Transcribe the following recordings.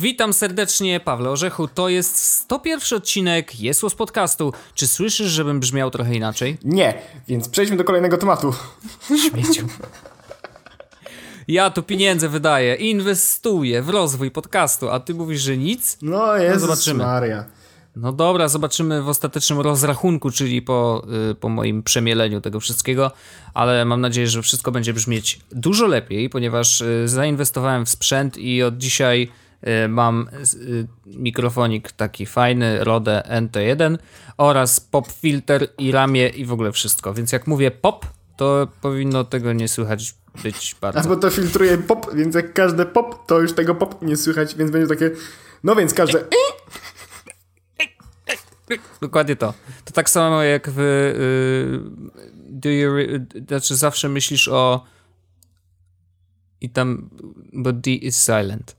Witam serdecznie, Pawle Orzechu. To jest 101 odcinek Jesłos Podcastu. Czy słyszysz, żebym brzmiał trochę inaczej? Nie, więc przejdźmy do kolejnego tematu. Śmieciu. Ja tu pieniądze wydaję, inwestuję w rozwój podcastu, a ty mówisz, że nic? No jest, No zobaczymy. Maria. No dobra, zobaczymy w ostatecznym rozrachunku, czyli po, y, po moim przemieleniu tego wszystkiego, ale mam nadzieję, że wszystko będzie brzmieć dużo lepiej, ponieważ y, zainwestowałem w sprzęt i od dzisiaj mam y, mikrofonik taki fajny, Rode NT1 oraz pop filter i ramię i w ogóle wszystko. Więc jak mówię pop, to powinno tego nie słychać być bardzo. Albo to filtruje pop, więc jak każde pop, to już tego pop nie słychać, więc będzie takie... No więc każde... Dokładnie to. To tak samo jak w. Y, do you, znaczy, zawsze myślisz o. I tam. Bo D is silent.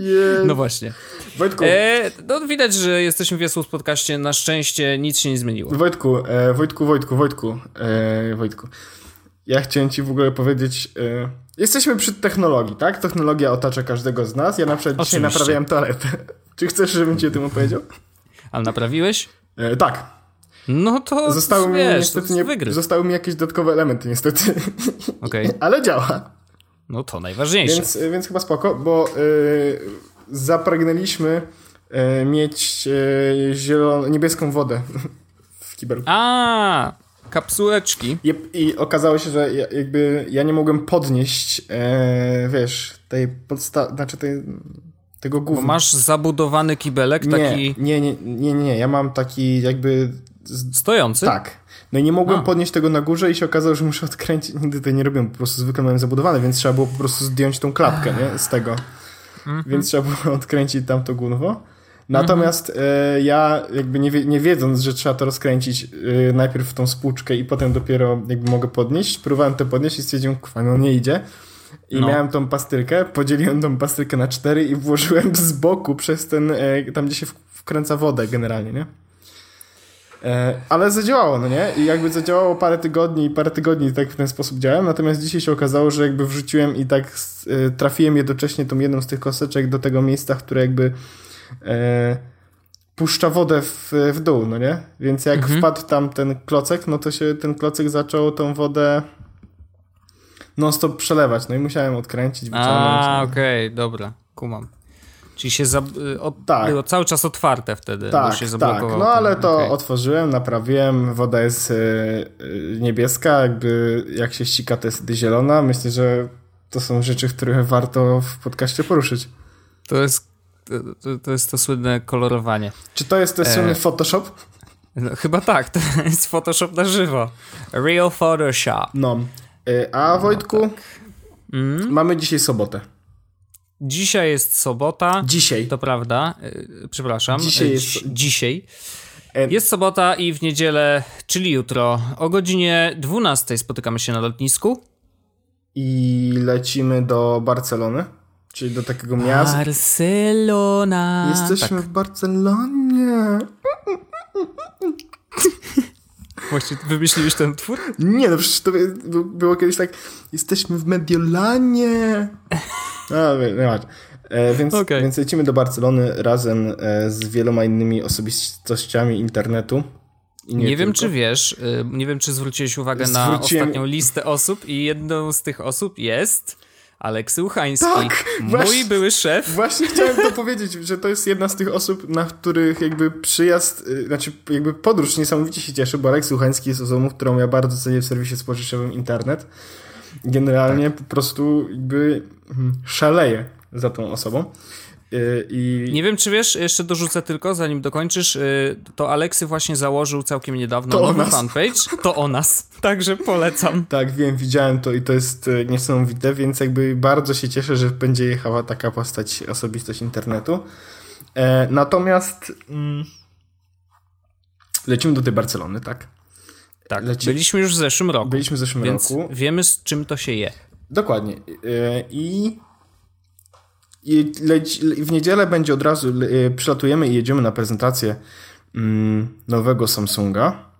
Yeah. No właśnie. Wojtku, E, no widać, że jesteśmy w Jasło podcaście. Na szczęście nic się nie zmieniło. Wojtku, e, Wojtku, Wojtku, Wojtku, e, Wojtku. Ja chciałem ci w ogóle powiedzieć... E, jesteśmy przy technologii, tak? Technologia otacza każdego z nas. Ja na przykład dzisiaj Oczywiście. naprawiałem toaletę. Czy chcesz, żebym ci o tym opowiedział? Ale naprawiłeś? E, tak. No to. Zostały mi niestety nie, zostały mi jakieś dodatkowe elementy niestety. Okej. Ale działa. No to najważniejsze. Więc, więc chyba spoko, bo y, zapragnęliśmy y, mieć y, zieloną, niebieską wodę w kibelu. A, kapsułeczki. I, I okazało się, że ja, jakby ja nie mogłem podnieść, e, wiesz, tej podstawy, znaczy tej, tego Bo gówna. masz zabudowany kibelek nie, taki nie, nie, nie, nie, ja mam taki jakby, stojący. tak. No i nie mogłem A. podnieść tego na górze i się okazało, że muszę odkręcić. Nigdy to nie robiłem, po prostu zwykle miałem zabudowane, więc trzeba było po prostu zdjąć tą klapkę, nie? Z tego. Mhm. Więc trzeba było odkręcić tamto gówno. Natomiast e, ja jakby nie, wie, nie wiedząc, że trzeba to rozkręcić e, najpierw w tą spłuczkę i potem dopiero jakby mogę podnieść, próbowałem to podnieść i stwierdziłem, kwa, no nie idzie. I No. miałem tą pastylkę, podzieliłem tą pastylkę na cztery i włożyłem z boku przez ten, e, tam gdzie się wkręca wodę generalnie, nie? E, ale zadziałało, no nie? I jakby zadziałało parę tygodni i parę tygodni tak w ten sposób działałem, natomiast dzisiaj się okazało, że jakby wrzuciłem i tak e, trafiłem jednocześnie tą jedną z tych koseczek do tego miejsca, które jakby e, puszcza wodę w, w dół, no nie? Więc jak wpadł tam ten klocek, no to się ten klocek zaczął tą wodę non stop przelewać, no i musiałem odkręcić, wyciągnąć. A, okej, dobra, kumam. Czyli się za, y, Tak. było cały czas otwarte wtedy, Tak, się tak. No ale to okej. otworzyłem, naprawiłem, woda jest e, e, niebieska, jakby jak się ścika to jest zielona. Myślę, że to są rzeczy, które warto w podcaście poruszyć. To jest to, to jest to słynne kolorowanie. Czy to jest ten E. słynny Photoshop? No, chyba tak, to jest Photoshop na żywo. Real Photoshop. No. E, A Wojtku, Mm. mamy dzisiaj sobotę. Dzisiaj jest sobota. Dzisiaj. To prawda, y, przepraszam. Dzisiaj y, jest- Dzisiaj. E, Jest sobota i w niedzielę, czyli jutro, o godzinie 12 spotykamy się na lotnisku. I lecimy do Barcelony, czyli do takiego miasta. Barcelona. Jesteśmy Tak, w Barcelonie. właśnie wymyśliłeś ten twór? Nie, no przecież to by- było kiedyś tak, jesteśmy w Mediolanie. A, wie- nie masz. E, więc, Okej. więc lecimy do Barcelony razem e, z wieloma innymi osobistościami internetu. Nie, nie wiem, czy wiesz, y, nie wiem, czy zwróciłeś uwagę na Zwróciłem- ostatnią listę osób i jedną z tych osób jest Aleksy Uchański, Tak, mój właśnie. były szef. Właśnie chciałem to powiedzieć, że to jest jedna z tych osób, na których jakby przyjazd, y, znaczy jakby podróż niesamowicie się cieszy, bo Aleks Słuchański jest osobą, którą ja bardzo cenię w serwisie spożywczym Internet. Generalnie po prostu jakby mm, szaleję za tą osobą. Y, I Nie wiem, czy wiesz, jeszcze dorzucę tylko, zanim dokończysz, y, to Aleksy właśnie założył całkiem niedawno To nowy fanpage. To o nas. Także polecam. Tak, wiem, widziałem to i to jest e, niesamowite, więc jakby bardzo się cieszę, że będzie jechała taka postać, osobistość internetu. E, natomiast mm, lecimy do tej Barcelony, tak? Tak, Leci- byliśmy już w zeszłym roku, Byliśmy w zeszłym więc roku. wiemy z czym to się je. Dokładnie. E, I, i leci, w niedzielę będzie od razu, e, przylatujemy i jedziemy na prezentację mm, nowego Samsunga.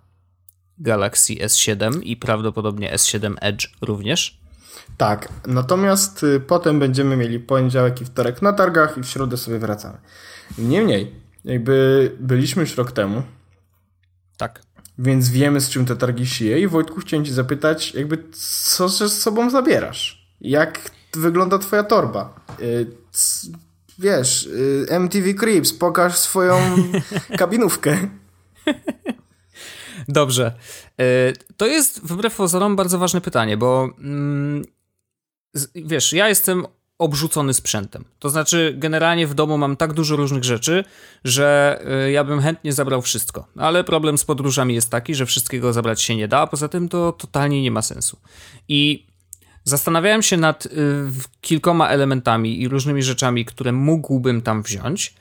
Galaxy S7 i prawdopodobnie S7 Edge również. Tak, natomiast y, potem będziemy mieli poniedziałek i wtorek na targach i w środę sobie wracamy. Niemniej, jakby byliśmy już rok temu, Tak. Więc wiemy z czym te targi sije i Wojtku chciałem ci zapytać, jakby co ze sobą zabierasz? Jak wygląda twoja torba? Y, wiesz, y, MTV Creeps, pokaż swoją kabinówkę. Dobrze. E, To jest wbrew pozorom bardzo ważne pytanie, bo mm, wiesz, ja jestem obrzucony sprzętem. To znaczy, generalnie w domu mam tak dużo różnych rzeczy, że e, ja bym chętnie zabrał wszystko. Ale problem z podróżami jest taki, że wszystkiego zabrać się nie da, a poza tym to totalnie nie ma sensu. I zastanawiałem się nad y, kilkoma elementami i różnymi rzeczami, które mógłbym tam wziąć,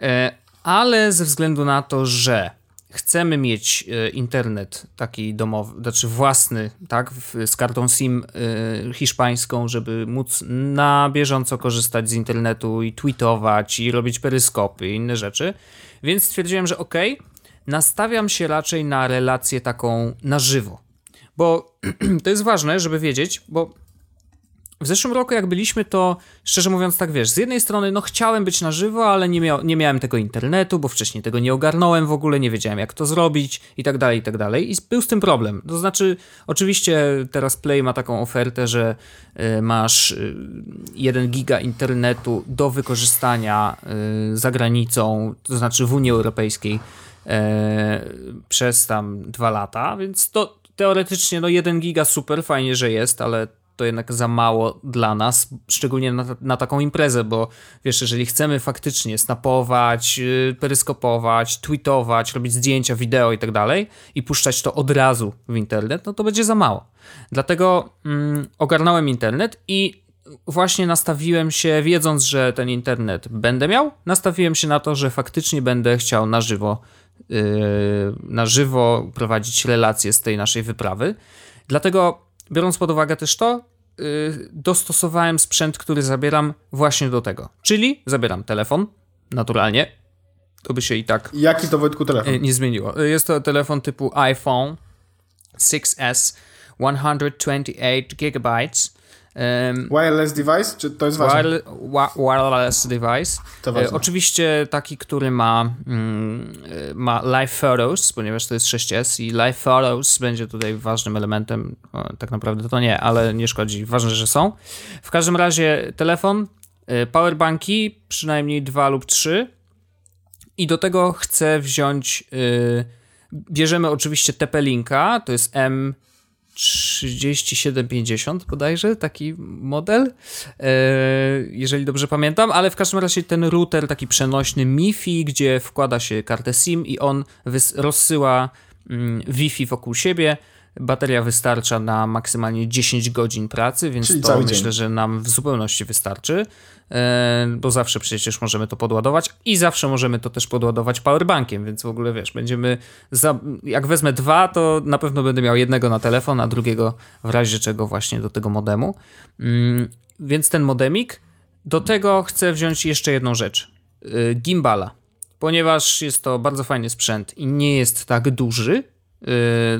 e, ale ze względu na to, że chcemy mieć e, internet taki domowy, znaczy własny, tak, z kartą SIM e, hiszpańską, żeby móc na bieżąco korzystać z internetu i tweetować i robić peryskopy i inne rzeczy, więc stwierdziłem, że okej, nastawiam się raczej na relację taką na żywo. Bo to jest ważne, żeby wiedzieć, bo w zeszłym roku, jak byliśmy, to szczerze mówiąc, tak wiesz, z jednej strony, no chciałem być na żywo, ale nie, mia nie miałem tego internetu, bo wcześniej tego nie ogarnąłem w ogóle, nie wiedziałem jak to zrobić i tak dalej, i tak dalej. I był z tym problem. To znaczy, oczywiście teraz Play ma taką ofertę, że y, masz y, 1 giga internetu do wykorzystania y, za granicą, to znaczy w Unii Europejskiej e, przez tam dwa lata, więc to teoretycznie no 1 giga super, fajnie, że jest, ale to jednak za mało dla nas, szczególnie na, na taką imprezę, bo wiesz, jeżeli chcemy faktycznie snapować, yy, peryskopować, tweetować, robić zdjęcia, wideo i tak dalej i puszczać to od razu w internet, no to będzie za mało. Dlatego mm, ogarnąłem internet i właśnie nastawiłem się, wiedząc, że ten internet będę miał, nastawiłem się na to, że faktycznie będę chciał na żywo, yy, na żywo prowadzić relacje z tej naszej wyprawy. Dlatego, biorąc pod uwagę też to, yy, dostosowałem sprzęt, który zabieram właśnie do tego. Czyli zabieram telefon, naturalnie. To by się i tak Jaki to Wojtku telefon? yy, nie zmieniło. Yy, Jest to telefon typu iPhone 6S, 128 GB. Wireless device? Czy to jest ważne? Wire, wi- wireless device. To ważne. E, oczywiście taki, który ma, mm, e, ma live photos, ponieważ to jest 6S i live photos będzie tutaj ważnym elementem. Tak naprawdę to nie, ale nie szkodzi. Ważne, że są. W każdym razie telefon, e, powerbanki, przynajmniej dwa lub trzy. I do tego chcę wziąć. bierzemy oczywiście TP-Linka, to jest M. 3750 bodajże, taki model, e, jeżeli dobrze pamiętam, ale w każdym razie ten router taki przenośny MiFi, gdzie wkłada się kartę SIM i on rozsyła mm, Wi-Fi wokół siebie. Bateria wystarcza na maksymalnie 10 godzin pracy, więc Czyli to myślę, dzień. że nam w zupełności wystarczy, e, bo zawsze przecież możemy to podładować i zawsze możemy to też podładować powerbankiem, więc w ogóle wiesz, będziemy, za, jak wezmę dwa, to na pewno będę miał jednego na telefon, a drugiego w razie czego właśnie do tego modemu. Mm, więc ten modemik. Do tego chcę wziąć jeszcze jedną rzecz. y, Gimbala. Ponieważ jest to bardzo fajny sprzęt i nie jest tak duży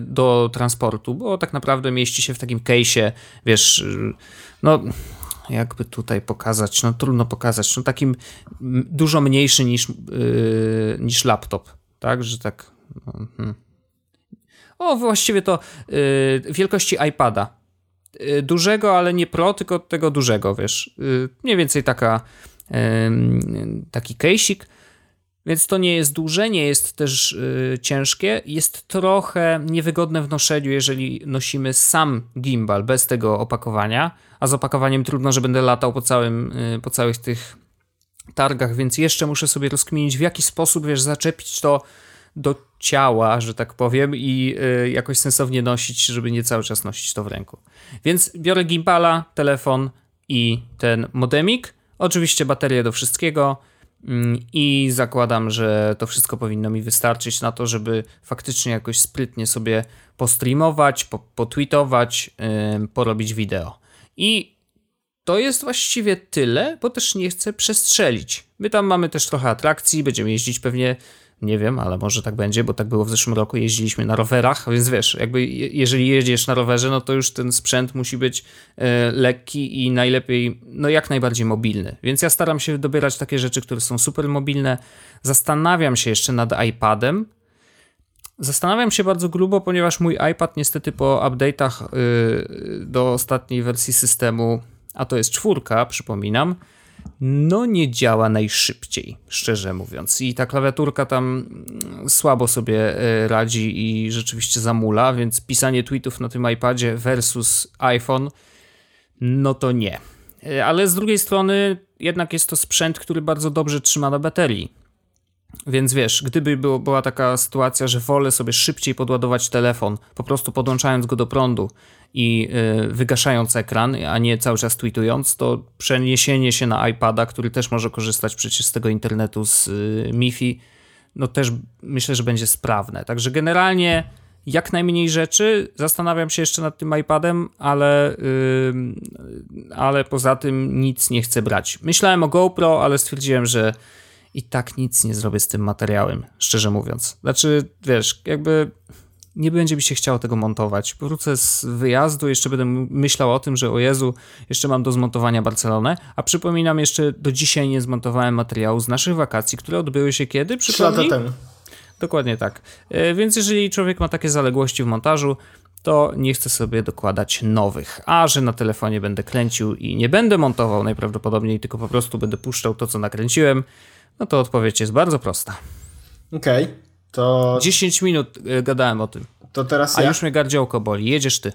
do transportu, bo tak naprawdę mieści się w takim case'ie, wiesz, y, no jakby tutaj pokazać, no trudno pokazać, no takim dużo mniejszy niż, y, niż laptop, tak, że tak hmm. o, właściwie to y, wielkości iPada y, dużego, ale nie Pro, tylko tego dużego, wiesz. Y, Mniej więcej taka, taki kejsik. Więc to nie jest duże, nie jest też y, ciężkie. Jest trochę niewygodne w noszeniu, jeżeli nosimy sam gimbal bez tego opakowania. A z opakowaniem trudno, że będę latał po, całym, y, po całych tych targach, więc jeszcze muszę sobie rozkminić, w jaki sposób, wiesz, zaczepić to do ciała, że tak powiem, i y, jakoś sensownie nosić, żeby nie cały czas nosić to w ręku. Więc biorę gimbala, telefon i ten modemik. Oczywiście baterię do wszystkiego i zakładam, że to wszystko powinno mi wystarczyć na to, żeby faktycznie jakoś sprytnie sobie postreamować, po, potweetować, ym, porobić wideo. I to jest właściwie tyle, bo też nie chcę przestrzelić. My tam mamy też trochę atrakcji, będziemy jeździć pewnie Nie wiem, ale może tak będzie, bo tak było w zeszłym roku. Jeździliśmy na rowerach, więc wiesz, jakby jeżeli jedziesz na rowerze, no to już ten sprzęt musi być e, lekki i najlepiej, no jak najbardziej mobilny. Więc ja staram się dobierać takie rzeczy, które są super mobilne. Zastanawiam się jeszcze nad iPadem. Zastanawiam się bardzo grubo, ponieważ mój iPad niestety po update'ach y, do ostatniej wersji systemu, a to jest czwórka, przypominam, no nie działa najszybciej, szczerze mówiąc. I ta klawiaturka tam mm, słabo sobie e, radzi i rzeczywiście zamula, więc pisanie tweetów na tym iPadzie versus iPhone, no to nie. E, ale z drugiej strony jednak jest to sprzęt, który bardzo dobrze trzyma na baterii. Więc wiesz, gdyby było, była taka sytuacja, że wolę sobie szybciej podładować telefon, po prostu podłączając go do prądu i y, wygaszając ekran, a nie cały czas tweetując, to przeniesienie się na iPada, który też może korzystać przecież z tego internetu z y, MiFi, no też myślę, że będzie sprawne. Także generalnie jak najmniej rzeczy. Zastanawiam się jeszcze nad tym iPadem, ale, yy, ale poza tym nic nie chcę brać. Myślałem o GoPro, ale stwierdziłem, że i tak nic nie zrobię z tym materiałem, szczerze mówiąc. Znaczy, wiesz, jakby nie będzie mi się chciało tego montować. Wrócę z wyjazdu, jeszcze będę myślał o tym, że o Jezu, jeszcze mam do zmontowania Barcelonę, a przypominam jeszcze, do dzisiaj nie zmontowałem materiału z naszych wakacji, które odbyły się kiedy? Trzy lata temu. Dokładnie tak. E, więc jeżeli człowiek ma takie zaległości w montażu, to nie chcę sobie dokładać nowych. A że na telefonie będę kręcił i nie będę montował najprawdopodobniej, tylko po prostu będę puszczał to, co nakręciłem, no to odpowiedź jest bardzo prosta. Okej, okay, to... 10 minut e, gadałem o tym. To teraz A ja? już mnie gardziołko boli. Jedziesz ty.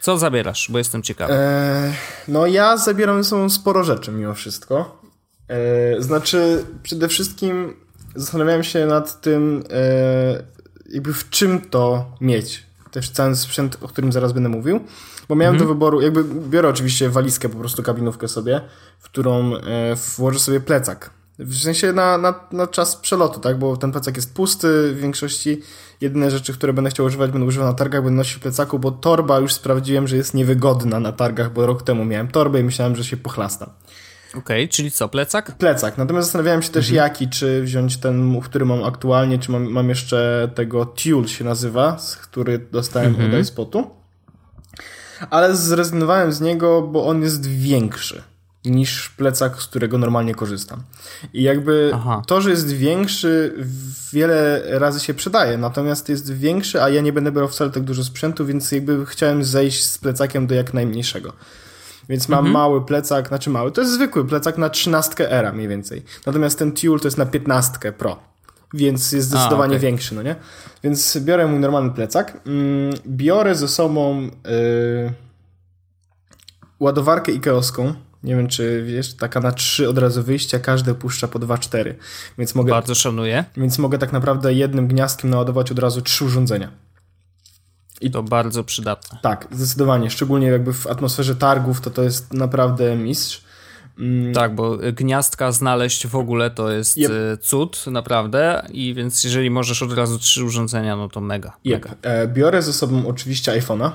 Co zabierasz, bo jestem ciekawy. Eee, no ja zabieram ze sobą sporo rzeczy mimo wszystko. Eee, znaczy, przede wszystkim zastanawiałem się nad tym, eee, jakby w czym to mieć. Też cały sprzęt, o którym zaraz będę mówił. Bo miałem mhm. do wyboru, jakby biorę oczywiście walizkę, po prostu kabinówkę sobie, w którą e, włożę sobie plecak w sensie na, na, na czas przelotu, tak? Bo ten plecak jest pusty w większości. Jedyne rzeczy, które będę chciał używać, będę używał na targach, będę nosił plecaku, bo torba już sprawdziłem, że jest niewygodna na targach, bo rok temu miałem torbę i myślałem, że się pochlasta. Okej, okay, czyli co, plecak? Plecak. Natomiast zastanawiałem się też mhm. jaki, czy wziąć ten, który mam aktualnie, czy mam, mam jeszcze tego Tule się nazywa, z który dostałem mhm. od iSpotu. Ale zrezygnowałem z niego, bo on jest większy niż plecak, z którego normalnie korzystam. I jakby Aha. to, że jest większy, wiele razy się przydaje, natomiast jest większy, a ja nie będę brał wcale tak dużo sprzętu, więc jakby chciałem zejść z plecakiem do jak najmniejszego. Więc mam mhm. mały plecak, znaczy mały, to jest zwykły plecak na 13 era mniej więcej. Natomiast ten Tule to jest na 15 Pro. Więc jest zdecydowanie a, okay. większy, no nie? Więc biorę mój normalny plecak. Mm, biorę ze sobą yy, ładowarkę Ikeowską, nie wiem, czy wiesz, taka na trzy od razu wyjścia, każde puszcza po 2-4. Więc mogę. Bardzo szanuję. Więc mogę tak naprawdę jednym gniazdkiem naładować od razu trzy urządzenia. I to bardzo przydatne. Tak, zdecydowanie. Szczególnie jakby w atmosferze targów, to to jest naprawdę mistrz. Mm. Tak, bo gniazdka znaleźć w ogóle to jest yep. E, cud, naprawdę. I więc jeżeli możesz od razu trzy urządzenia, no to mega. Yep. mega. E, biorę ze sobą oczywiście iPhone'a.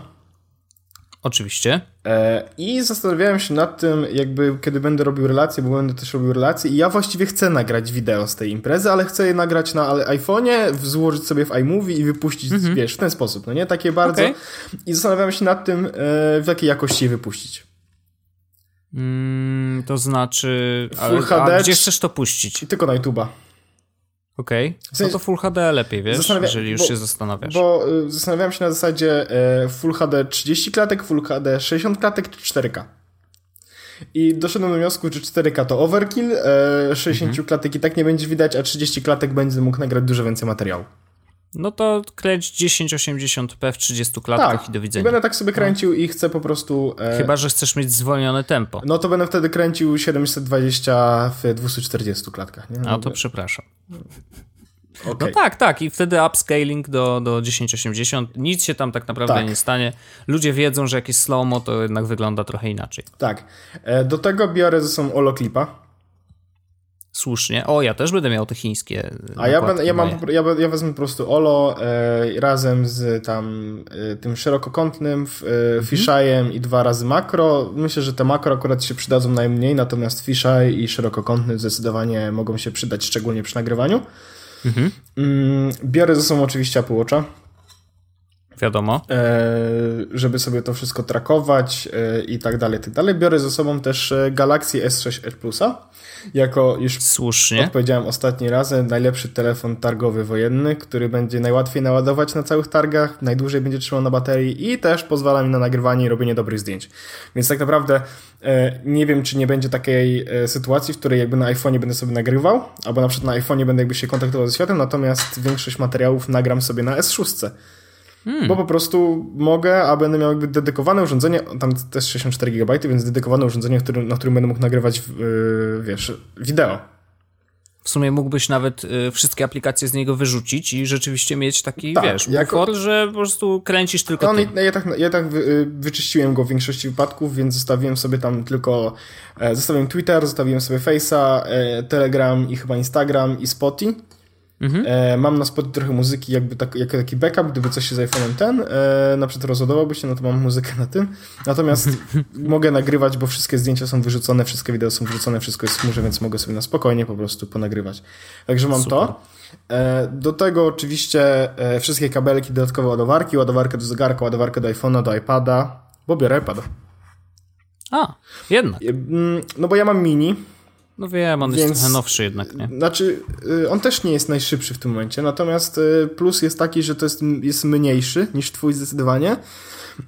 Oczywiście. E, I zastanawiałem się nad tym, jakby kiedy będę robił relacje, bo będę też robił relacje i ja właściwie chcę nagrać wideo z tej imprezy, ale chcę je nagrać na iPhone'ie, złożyć sobie w iMovie i wypuścić, mhm. wiesz, w ten sposób, no nie? Takie bardzo. Okay. I zastanawiałem się nad tym, e, w jakiej jakości je wypuścić. Mm, to znaczy, ale, HD, a gdzie chcesz to puścić? Tylko na YouTube'a. Okej, okay. w sensie, no to Full HD lepiej, wiesz, Zastanawia... jeżeli już bo, się zastanawiasz. Bo y, zastanawiałem się na zasadzie y, Full HD 30 klatek, Full HD 60 klatek czy 4K. I doszedłem do wniosku, że 4K to overkill, y, 60 mhm. klatek i tak nie będzie widać, a 30 klatek będzie mógł nagrać dużo więcej materiału. No to kręć 1080p w 30 klatkach tak, i do widzenia. będę tak sobie kręcił no. i chcę po prostu... E... Chyba, że chcesz mieć zwolnione tempo. No to będę wtedy kręcił 720 w 240 klatkach. Nie? No, A to przepraszam. Okay. No tak, tak. I wtedy upscaling do, do 1080. Nic się tam tak naprawdę tak. nie stanie. Ludzie wiedzą, że jakieś slow-mo to jednak wygląda trochę inaczej. Tak. E, do tego biorę ze sobą Oloclipa Słusznie. O, ja też będę miał te chińskie. A ja, ben, ja, mam, ja, ja wezmę po prostu Olo e, razem z tam e, tym szerokokątnym e, mhm. i dwa razy makro. Myślę, że te makro akurat się przydadzą najmniej, natomiast fisheye i szerokokątny zdecydowanie mogą się przydać, szczególnie przy nagrywaniu. Mhm. Mm, biorę ze sobą oczywiście Apple Watcha. Wiadomo. E, żeby sobie to wszystko trakować e, i tak dalej, tak dalej. Biorę ze sobą też e, Galaxy S6 Edge Plusa, jako już Słusznie. odpowiedziałem ostatni razy, najlepszy telefon targowy wojenny, który będzie najłatwiej naładować na całych targach, najdłużej będzie trzymał na baterii i też pozwala mi na nagrywanie i robienie dobrych zdjęć. Więc tak naprawdę nie wiem, czy nie będzie takiej sytuacji, w której jakby na iPhone'ie będę sobie nagrywał, albo na przykład na iPhone'ie będę jakby się kontaktował ze światem, natomiast większość materiałów nagram sobie na S6. Hmm. Bo po prostu mogę, a będę miał jakby dedykowane urządzenie, tam też 64 GB, więc dedykowane urządzenie, który, na którym będę mógł nagrywać, yy, wiesz, wideo. W sumie mógłbyś nawet y, wszystkie aplikacje z niego wyrzucić i rzeczywiście mieć taki, tak, wiesz, jako... bufor, że po prostu kręcisz tylko On, ja, tak, ja tak wy, y, wyczyściłem go w większości wypadków, więc zostawiłem sobie tam tylko, e, zostawiłem Twitter, zostawiłem sobie Face'a, e, Telegram i chyba Instagram i Spotify. Mhm. E, mam na spodzie trochę muzyki, jakby tak, taki backup, gdyby coś się z iPhone'em ten, e, na przykład rozładowałby się, no to mam muzykę na tym. Natomiast mogę nagrywać, bo wszystkie zdjęcia są wyrzucone, wszystkie wideo są wyrzucone, wszystko jest w chmurze, więc mogę sobie na spokojnie po prostu ponagrywać. Także mam Super. to. E, do tego oczywiście e, wszystkie kabelki, dodatkowe ładowarki, ładowarkę do zegarka, ładowarkę do iPhone'a, do iPada, bo biorę iPada. A, jednak. E, mm, no bo ja mam mini, no wiem, on Więc, jest trochę nowszy jednak, nie? Znaczy, y, on też nie jest najszybszy w tym momencie, natomiast y, plus jest taki, że to jest, jest mniejszy niż twój zdecydowanie.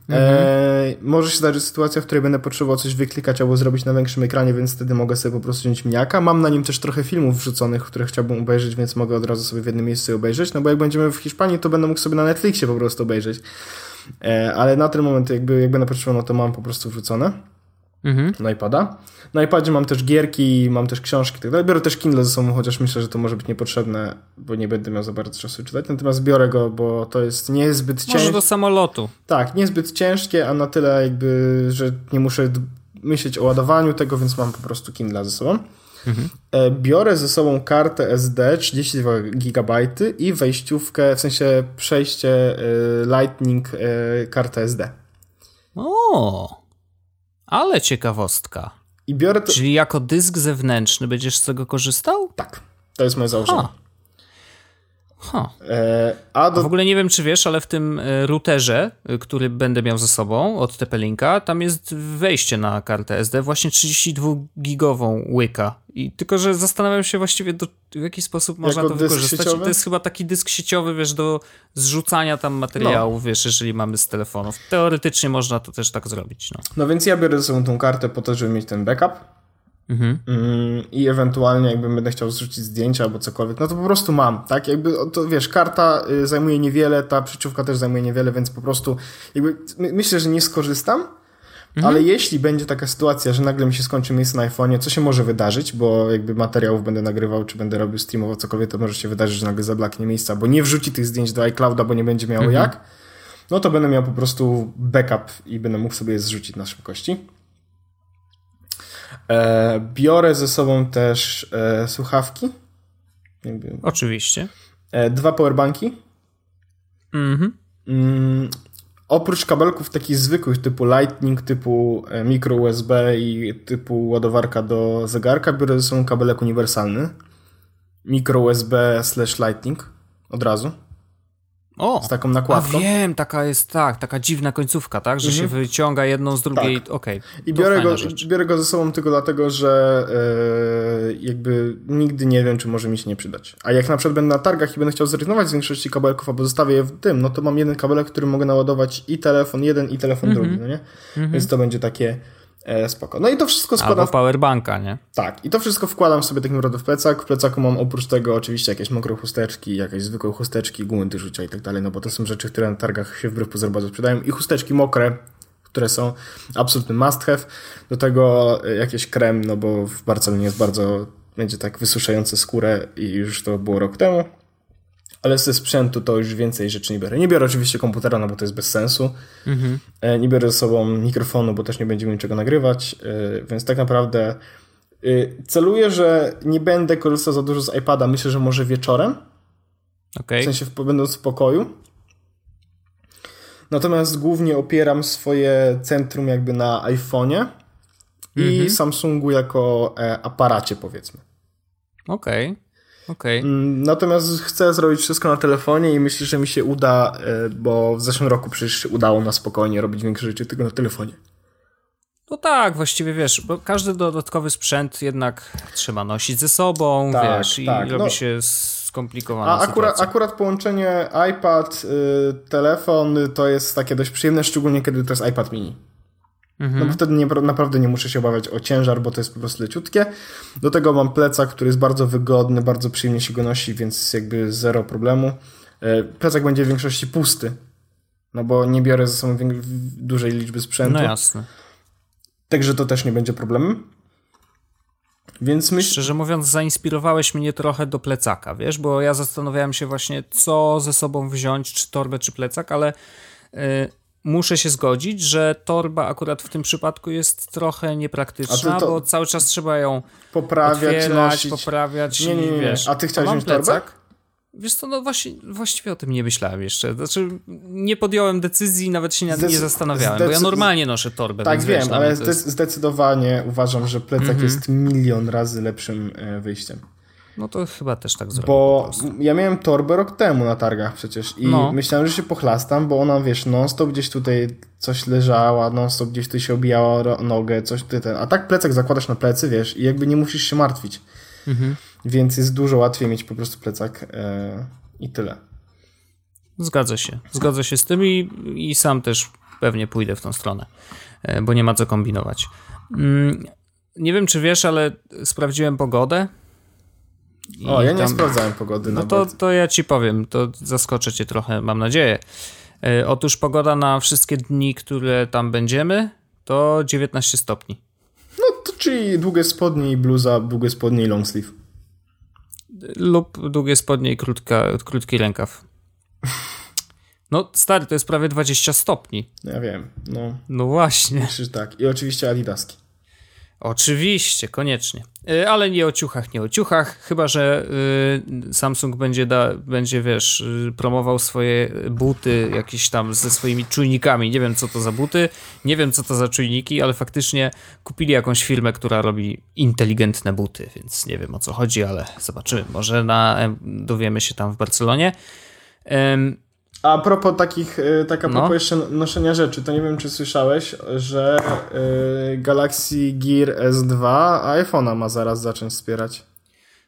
Mhm. E, może się zdarzyć sytuacja, w której będę potrzebował coś wyklikać albo zrobić na większym ekranie, więc wtedy mogę sobie po prostu wziąć miniaka. Mam na nim też trochę filmów wrzuconych, które chciałbym obejrzeć, więc mogę od razu sobie w jednym miejscu obejrzeć, no bo jak będziemy w Hiszpanii, to będę mógł sobie na Netflixie po prostu obejrzeć. E, ale na ten moment jakby, jak będę potrzebował, no to mam po prostu wrzucone mhm. na iPada. Na iPadzie mam też gierki, mam też książki i tak dalej. Biorę też Kindle ze sobą, chociaż myślę, że to może być niepotrzebne, bo nie będę miał za bardzo czasu czytać. Natomiast biorę go, bo to jest niezbyt ciężkie. Może do samolotu. Tak, niezbyt ciężkie, a na tyle jakby, że nie muszę myśleć o ładowaniu tego, więc mam po prostu Kindle ze sobą. Mhm. E, biorę ze sobą kartę SD 32 GB i wejściówkę, w sensie przejście e, Lightning e, kartę SD. O! Ale ciekawostka. I biorę to... Czyli jako dysk zewnętrzny będziesz z tego korzystał? Tak. To jest moje założenie. Ha. Ha. E, a do... W ogóle nie wiem, czy wiesz, ale w tym e, routerze, e, który będę miał ze sobą od TP-Linka, tam jest wejście na kartę SD, właśnie 32-gigową łyka. I tylko, że zastanawiam się właściwie, do, w jaki sposób można jako to wykorzystać. Sieciowy? To jest chyba taki dysk sieciowy, wiesz, do zrzucania tam materiałów, no. wiesz, jeżeli mamy z telefonów. Teoretycznie można to też tak zrobić. No, no więc ja biorę ze sobą tą kartę po to, żeby mieć ten backup Mhm. Mm, I ewentualnie jakbym będę chciał zrzucić zdjęcia albo cokolwiek, no to po prostu mam, tak? Jakby, to wiesz, karta y, zajmuje niewiele, ta przyczówka też zajmuje niewiele, więc po prostu jakby myślę, że nie skorzystam, mhm. ale jeśli będzie taka sytuacja, że nagle mi się skończy miejsce na iPhone'ie, co się może wydarzyć, bo jakby materiałów będę nagrywał, czy będę robił streamowo cokolwiek, to może się wydarzyć, że nagle zablaknie miejsca, bo nie wrzuci tych zdjęć do iClouda, bo nie będzie miało mhm. jak, no to będę miał po prostu backup i będę mógł sobie je zrzucić na szybkości. E, biorę ze sobą też e, słuchawki. Oczywiście. E, dwa powerbanki. Mhm. Mm, oprócz kabelków takich zwykłych typu Lightning, typu micro USB i typu ładowarka do zegarka, biorę ze sobą kabelek uniwersalny. Micro USB slash Lightning od razu. O, z taką nakładką. A wiem, taka jest, tak, taka dziwna końcówka, tak, że mhm. się wyciąga jedną z drugiej, tak. okej. Okay, I biorę go, biorę go ze sobą tylko dlatego, że e, jakby nigdy nie wiem, czy może mi się nie przydać. A jak na przykład będę na targach i będę chciał zrezygnować z większości kabelków, albo zostawię je w tym, no to mam jeden kabelek, który mogę naładować i telefon jeden, i telefon mhm. drugi, no nie? Mhm. Więc to będzie takie spoko. No i to wszystko składam... Albo powerbanka, nie? Tak. I to wszystko wkładam sobie tak naprawdę w plecak. W plecaku mam oprócz tego oczywiście jakieś mokre chusteczki, jakieś zwykłe chusteczki, gumy rzucia i tak dalej, no bo to są rzeczy, które na targach się wbrew pozorom bardzo sprzedają. I chusteczki mokre, które są absolutny must have. Do tego e, jakieś krem, no bo w Barcelonie jest bardzo, będzie tak wysuszające skórę i już to było rok temu ale ze sprzętu to już więcej rzeczy nie biorę. Nie biorę oczywiście komputera, no bo to jest bez sensu. Mhm. E, nie biorę ze sobą mikrofonu, bo też nie będziemy niczego nagrywać, e, więc tak naprawdę e, celuję, że nie będę korzystał za dużo z iPada. Myślę, że może wieczorem. Okay. W sensie będąc w pokoju. Natomiast głównie opieram swoje centrum jakby na iPhone'ie i mhm. Samsungu jako aparacie powiedzmy. Okej. Okay. Okej. Mm, Natomiast chcę zrobić wszystko na telefonie i myślę, że mi się uda, e, bo w zeszłym roku przecież udało na spokojnie robić większe rzeczy tylko na telefonie. No tak, właściwie wiesz, bo każdy dodatkowy sprzęt jednak trzeba nosić ze sobą, Tak, wiesz, i tak, robi no. się skomplikowana A akurat, akurat połączenie iPad, y, telefon to jest takie dość przyjemne, szczególnie kiedy to jest iPad mini. Mhm. No bo wtedy nie, naprawdę nie muszę się obawiać o ciężar, bo to jest po prostu leciutkie. Do tego mam plecak, który jest bardzo wygodny, bardzo przyjemnie się go nosi, więc jakby zero problemu. E, Plecak będzie w większości pusty, no bo nie biorę ze sobą dużej liczby sprzętu. No jasne. Także to też nie będzie problemem. Więc myślę, Szczerze mówiąc, zainspirowałeś mnie trochę do plecaka, wiesz, bo ja zastanawiałem się właśnie, co ze sobą wziąć, czy torbę, czy plecak, ale y, muszę się zgodzić, że torba akurat w tym przypadku jest trochę niepraktyczna, bo cały czas trzeba ją poprawiać, otwierać, nosić. poprawiać Nie, nie, nie. wiesz. A ty chciałeś wziąć torbę? Wiesz co, no właśnie, właściwie o tym nie myślałem jeszcze. Znaczy, nie podjąłem decyzji, nawet się nie, Zdec- nie zastanawiałem, bo ja normalnie noszę torbę. Tak wiem, wiesz, ale jest, zdecydowanie uważam, że plecak jest milion razy lepszym e, wyjściem. No to chyba też tak zrobię. po Bo ja miałem torbę rok temu na targach przecież i No. myślałem, że się pochlastam, bo ona, wiesz, non-stop gdzieś tutaj coś leżała, non-stop gdzieś tu się obijała nogę, coś tutaj ten. A tak plecak zakładasz na plecy, wiesz, i jakby nie musisz się martwić. Mhm. Więc jest dużo łatwiej mieć po prostu plecak e, i tyle. Zgadza się. Zgodzę się z tym i, i sam też pewnie pójdę w tą stronę, e, bo nie ma co kombinować. Mm, Nie wiem, czy wiesz, ale sprawdziłem pogodę. I O, ja nie tam- sprawdzałem pogody No to, to ja ci powiem, to zaskoczę cię trochę, mam nadzieję. E, Otóż pogoda na wszystkie dni, które tam będziemy, to 19 stopni. No to czyli długie spodnie i bluza, długie spodnie i long sleeve. Lub długie spodnie i krótka, krótki rękaw. No stary, to jest prawie 20 stopni. Ja wiem, no No właśnie. myślę, że tak. I oczywiście adidaski. Oczywiście, koniecznie. Y, Ale nie o ciuchach, nie o ciuchach, chyba że y, Samsung będzie, da, będzie, wiesz, y, promował swoje buty jakieś tam ze swoimi czujnikami. Nie wiem, co to za buty, nie wiem, co to za czujniki, ale faktycznie kupili jakąś firmę, która robi inteligentne buty, więc nie wiem, o co chodzi, ale zobaczymy. Może na, em, dowiemy się tam w Barcelonie. A propos takich, y, tak a No. propos jeszcze noszenia rzeczy, to nie wiem, czy słyszałeś, że y, Galaxy Gear S2 iPhone'a ma zaraz zacząć wspierać.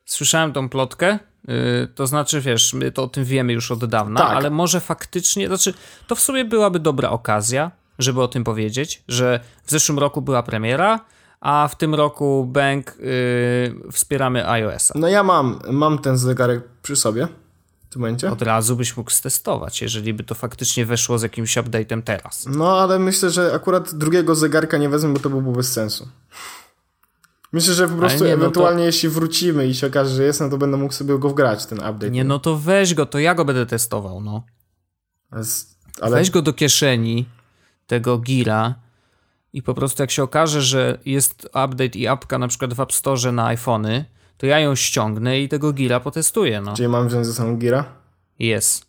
Słyszałem tą plotkę, yy, to znaczy, wiesz, my to o tym wiemy już od dawna, Tak. ale może faktycznie, znaczy, to w sumie byłaby dobra okazja, żeby o tym powiedzieć, że w zeszłym roku była premiera, a w tym roku Bank yy, wspieramy iOS-a. No ja mam, mam ten zegarek przy sobie tym momencie. Od razu byś mógł stestować, jeżeli by to faktycznie weszło z jakimś update'em teraz. No ale myślę, że akurat drugiego zegarka nie wezmę, bo to byłby bez sensu. Myślę, że po prostu nie, no to- ewentualnie jeśli wrócimy i się okaże, że jest, no to będę mógł sobie go wgrać, ten update. Nie, no to weź go, to ja go będę testował, no. Ale Weź go do kieszeni tego gira i po prostu jak się okaże, że jest update i apka na przykład w App Store na iPhony, to ja ją ściągnę i tego gira potestuję, no. czyli mam wziąć ze sobą Gira? Jest.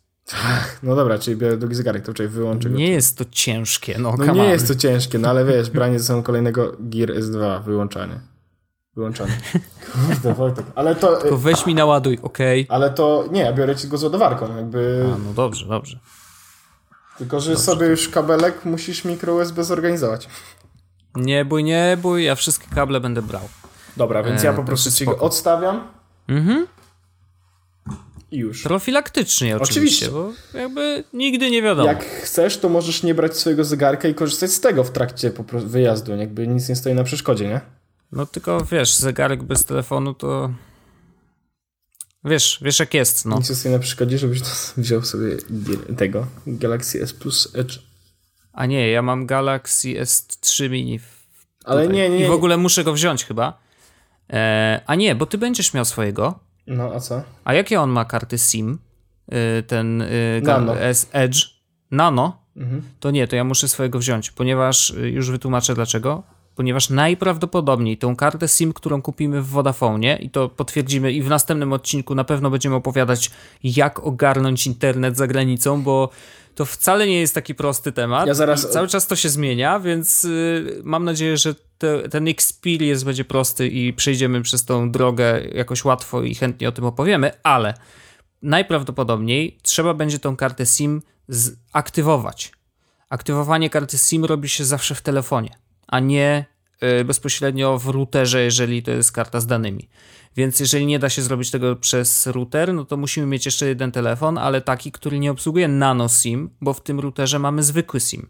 No dobra, czyli biorę drugi zegarek, to czekaj, wyłączę go. Nie jest to ciężkie, no, No nie jest to ciężkie, no ale wiesz, branie ze sobą kolejnego Gear S2, wyłączanie. Wyłączony. Kurde, Wojtek. Ale to, Tylko weź mi naładuj, okej? ale to, nie, ja biorę ci go z ładowarką, jakby, A, no dobrze, dobrze. tylko że sobie już kabelek musisz mikro USB zorganizować. Nie bój, nie bój, ja wszystkie kable będę brał. Dobra, więc E, ja po to prostu ci go odstawiam Mhm. i już. Profilaktycznie oczywiście, Oczywiście. bo jakby nigdy nie wiadomo. Jak chcesz, to możesz nie brać swojego zegarka i korzystać z tego w trakcie po wyjazdu, jakby nic nie stoi na przeszkodzie, nie? No tylko wiesz, zegarek bez telefonu to... Wiesz, wiesz jak jest, no. Nic nie stoi na przeszkodzie, żebyś wziął sobie tego Galaxy S Plus Edge. A nie, ja mam Galaxy S3 Mini. Ale tutaj. nie, nie, I w ogóle muszę go wziąć chyba. E, a nie, bo ty będziesz miał swojego. No, a co? A jakie on ma karty SIM? Y, ten y, Nano. S Edge? Nano? Mhm. To nie, to ja muszę swojego wziąć, ponieważ y, już wytłumaczę dlaczego. Ponieważ najprawdopodobniej tą kartę SIM, którą kupimy w Vodafone'ie i to potwierdzimy i w następnym odcinku na pewno będziemy opowiadać, jak ogarnąć internet za granicą, bo to wcale nie jest taki prosty temat. Ja zaraz- cały czas to się zmienia, więc mam nadzieję, że te, ten experience będzie prosty i przejdziemy przez tą drogę jakoś łatwo i chętnie o tym opowiemy, ale najprawdopodobniej trzeba będzie tą kartę SIM zaktywować. Aktywowanie karty SIM robi się zawsze w telefonie, a nie y, bezpośrednio w routerze, jeżeli to jest karta z danymi. Więc jeżeli nie da się zrobić tego przez router, no to musimy mieć jeszcze jeden telefon, ale taki, który nie obsługuje nano SIM, bo w tym routerze mamy zwykły SIM.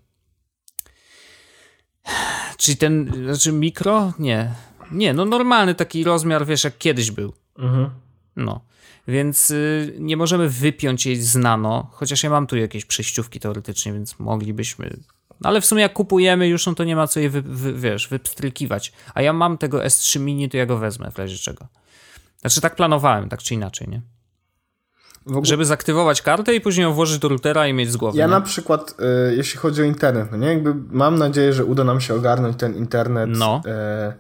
Czyli ten, znaczy mikro? Nie. Nie, no normalny taki rozmiar, wiesz, jak kiedyś był. Mhm. No. Więc y, nie możemy wypiąć jej z nano, chociaż ja mam tu jakieś przejściówki teoretycznie, więc moglibyśmy. No ale w sumie jak kupujemy już, no to nie ma co jej, wy, wy, wiesz, wypstrykiwać. A ja mam tego S3 Mini, to ja go wezmę w razie czego. Znaczy tak planowałem, tak czy inaczej, nie? Ogóle... Żeby zaktywować kartę i później ją włożyć do routera i mieć z głowy. Ja nie? na przykład, y, jeśli chodzi o internet, no nie, jakby mam nadzieję, że uda nam się ogarnąć ten internet. No. E,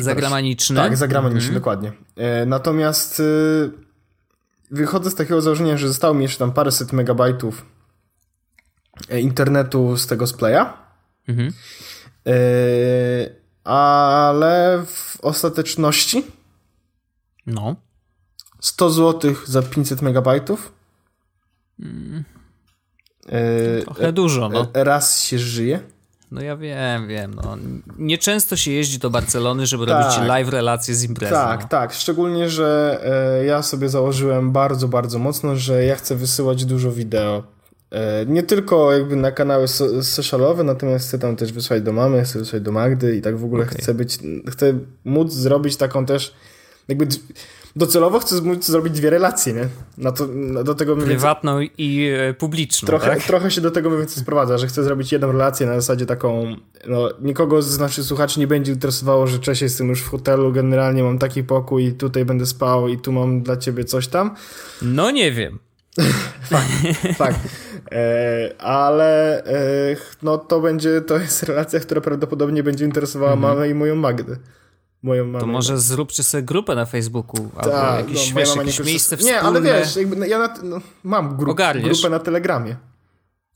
Zagraniczny. tak, zagraniczny, Mhm. dokładnie. E, natomiast y, wychodzę z takiego założenia, że zostało mi jeszcze tam paręset megabajtów e, internetu z tego splaya. Mhm. E, ale w ostateczności No. 100 zł za 500 megabajtów. E, Trochę dużo, no. e, raz się żyje. No ja wiem, wiem. No. Nieczęsto się jeździ do Barcelony, żeby Tak. robić live relacje z imprezy. Tak, no. tak. Szczególnie, że e, ja sobie założyłem bardzo, bardzo mocno, że ja chcę wysyłać dużo wideo. E, nie tylko jakby na kanały so, socialowe, natomiast chcę tam też wysłać do mamy, chcę wysłać do Magdy i tak w ogóle Okej. chcę być, chcę móc zrobić taką też, jakby docelowo chcę zrobić dwie relacje, nie? Na to, na, do tego mniej więcej- Prywatną i e, publiczną, Trochę, tak? trochę się do tego mniej więcej sprowadza, że chcę zrobić jedną relację na zasadzie taką, no nikogo z naszych słuchaczy nie będzie interesowało, że cześć, jestem już w hotelu, generalnie mam taki pokój, tutaj będę spał i tu mam dla ciebie coś tam. No nie wiem. Tak. E, ale e, no to będzie, to jest relacja, która prawdopodobnie będzie interesowała mamę i moją Magdę. Moją mamę. To może zróbcie sobie grupę na Facebooku albo Tak, jakieś, no, wiesz, nie jakieś korzysta- miejsce Nie, wspólne. ale wiesz, jakby, no, ja na, no, mam grup, grupę na Telegramie.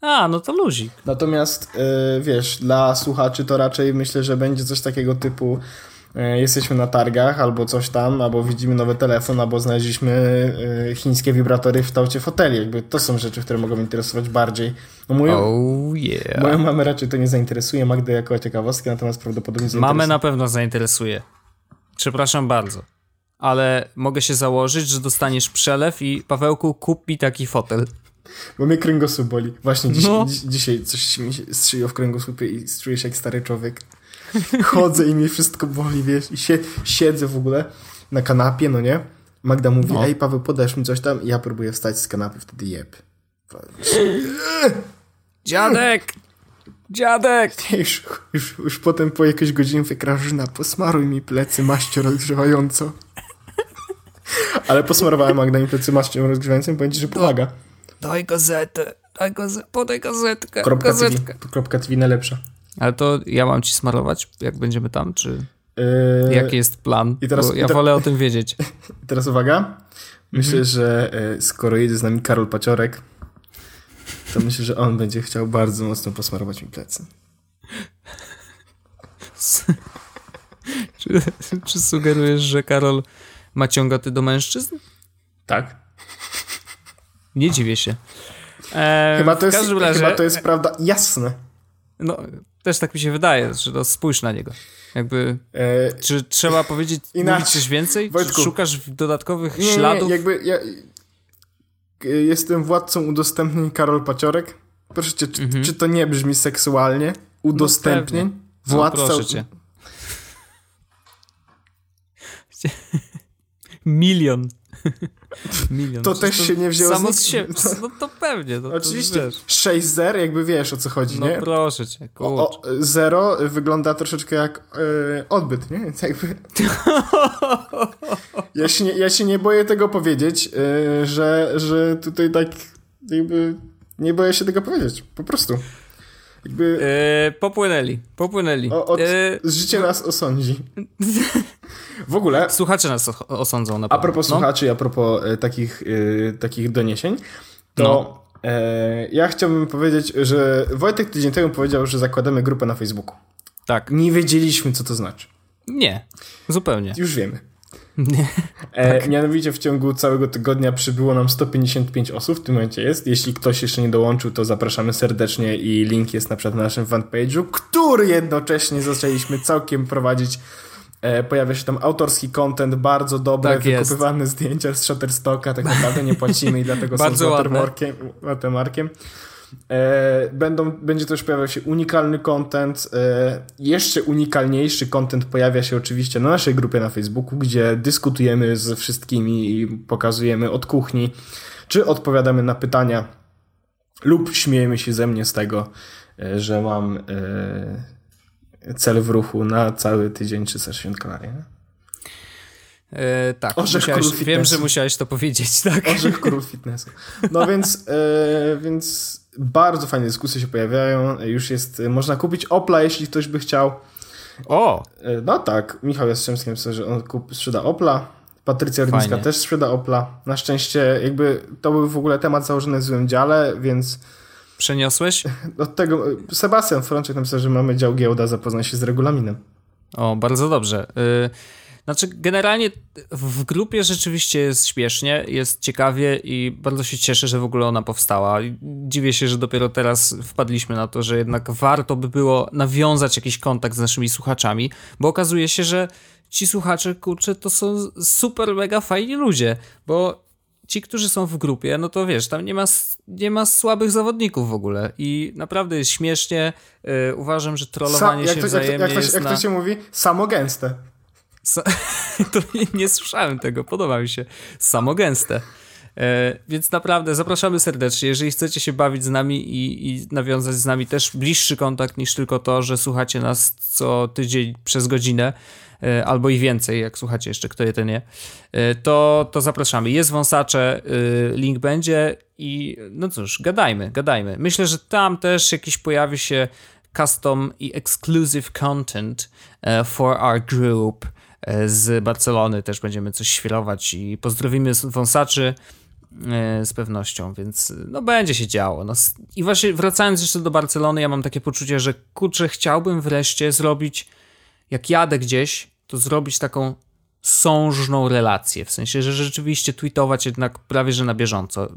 A, no to luzik. Natomiast y, wiesz, dla słuchaczy to raczej myślę, że będzie coś takiego typu y, jesteśmy na targach albo coś tam, albo widzimy nowy telefon, albo znaleźliśmy y, chińskie wibratory w kształcie foteli. Jakby to są rzeczy, które mogą interesować bardziej. No, moją, Oh yeah. moją mamę raczej to nie zainteresuje, Magdę jako ciekawostkę, natomiast prawdopodobnie zainteresuje. Mamę na pewno zainteresuje. Przepraszam bardzo. Ale mogę się założyć, że dostaniesz przelew i Pawełku kup mi taki fotel. Bo mnie kręgosłup boli. Właśnie dziś, No. dzi- dzisiaj coś mi się strzeliło w kręgosłupie i czuję się jak stary człowiek. Chodzę i mnie wszystko boli, wiesz, i sie, siedzę w ogóle na kanapie, no nie? Magda mówi, No. ej Paweł, podasz mi coś tam? I ja próbuję wstać z kanapy, wtedy jeb. Dziadek! Dziadek! Już, już, już potem po jakiejś godzinie mówię, Grażyna, posmaruj mi plecy maścią rozgrzewającą. Ale posmarowałem Magda mi plecy maścią rozgrzewającą i powiem ci, że pomaga. Daj gazetę, daj gazetę, podaj gazetkę, Kropka TV, gazetkę. to kropka TV najlepsza. Ale to ja mam ci smarować, jak będziemy tam, czy Yy, jaki jest plan? i teraz- Bo ja i te- wolę o tym wiedzieć. Teraz uwaga. Myślę, że e, skoro jedzie z nami Karol Paciorek, to myślę, że on będzie chciał bardzo mocno posmarować mi plecy. Czy, czy sugerujesz, że Karol ma ciągoty do mężczyzn? Tak. Nie dziwię się. E, Chyba to, jest, razie, chyba to jest prawda jasne. No, też tak mi się wydaje, że to spójrz na niego. Jakby, E, czy trzeba powiedzieć, Inaczej. mówić coś więcej? Wojtku. Czy szukasz dodatkowych nie, śladów? nie, jakby ja jestem władcą udostępnień Karol Paciorek. Proszę cię, czy, Mhm. czy to nie brzmi seksualnie? Udostępnień? No, Władca... proszę cię. Milion. Milion. To też się nie wzięło Samo z- siebie. No to pewnie. No, Oczywiście. To, wiesz. 6 zer, jakby wiesz o co chodzi, No nie? proszę cię. O, o, zero wygląda troszeczkę jak e, odbyt, nie? Jakby... ja, się nie, ja się nie boję tego powiedzieć, e, że, że tutaj tak jakby nie boję się tego powiedzieć, po prostu. Jakby E, popłynęli, popłynęli. o, od, życie nas osądzi. W ogóle, słuchacze nas osądzą na a pewno. propos no. słuchaczy, a propos e, takich, e, takich doniesień, to No. E, ja chciałbym powiedzieć, że Wojtek tydzień temu powiedział, że zakładamy grupę na Facebooku. Tak. Nie wiedzieliśmy, co to znaczy. Nie, zupełnie. Już wiemy. Nie. E, Tak. Mianowicie w ciągu całego tygodnia przybyło nam 155 osób, w tym momencie jest. Jeśli ktoś jeszcze nie dołączył, to zapraszamy serdecznie i link jest na przykład na naszym fanpage'u, który jednocześnie zaczęliśmy całkiem prowadzić. E, pojawia się tam autorski content, bardzo dobre, Tak jest. wykupywane zdjęcia z Shutterstocka, tak naprawdę nie płacimy i dlatego są z watermarkiem. watermarkiem. E, będą, będzie też pojawiał się unikalny content. E, jeszcze unikalniejszy content pojawia się oczywiście na naszej grupie na Facebooku, gdzie dyskutujemy z wszystkimi i pokazujemy od kuchni, czy odpowiadamy na pytania, lub śmiejemy się ze mnie z tego, że mam cel w ruchu na cały tydzień 360 kalorii. nie? E, tak, Orzech musiałeś, król wiem, że musiałeś to powiedzieć, tak? Orzech król fitnessu. No więc, e, więc bardzo fajne dyskusje się pojawiają. Już jest, e, można kupić Opla, jeśli ktoś by chciał. O, E, No tak, Michał Jastrzębski napisał, że on kup, sprzeda Opla. Patrycja Rudnicka też sprzeda Opla. Na szczęście jakby to był w ogóle temat założony w złym dziale, więc przeniosłeś? od tego Sebastian Frączek napisał, że mamy dział giełda, zapoznaj się z regulaminem. O, bardzo dobrze. Y, Znaczy, generalnie w grupie rzeczywiście jest śmiesznie, jest ciekawie i bardzo się cieszę, że w ogóle ona powstała. Dziwię się, że dopiero teraz wpadliśmy na to, że jednak warto by było nawiązać jakiś kontakt z naszymi słuchaczami, bo okazuje się, że ci słuchacze, kurczę, to są super mega fajni ludzie, bo ci, którzy są w grupie, no to wiesz, tam nie ma, nie ma słabych zawodników w ogóle i naprawdę jest śmiesznie. Y, uważam, że trollowanie jak, się to, jak, to, wzajemnie jak, to, jak na... to się mówi? Samogęste. Sa- to nie, nie słyszałem tego, podoba mi się. Samogęste. E, więc naprawdę zapraszamy serdecznie. Jeżeli chcecie się bawić z nami i, i nawiązać z nami też bliższy kontakt niż tylko to, że słuchacie nas co tydzień przez godzinę, albo i więcej, jak słuchacie jeszcze, kto je ten nie, e, to, to zapraszamy. Jest wąsacze, e, link będzie i no cóż, gadajmy, gadajmy. Myślę, że tam też jakiś pojawi się custom i exclusive content e, for our group e, z Barcelony. Też będziemy coś świrować i pozdrowimy wąsaczy e, z pewnością, więc no będzie się działo. No, I właśnie wracając jeszcze do Barcelony, ja mam takie poczucie, że kurczę, chciałbym wreszcie zrobić, jak jadę gdzieś, to zrobić taką sążną relację, w sensie, że rzeczywiście tweetować jednak prawie, że na bieżąco.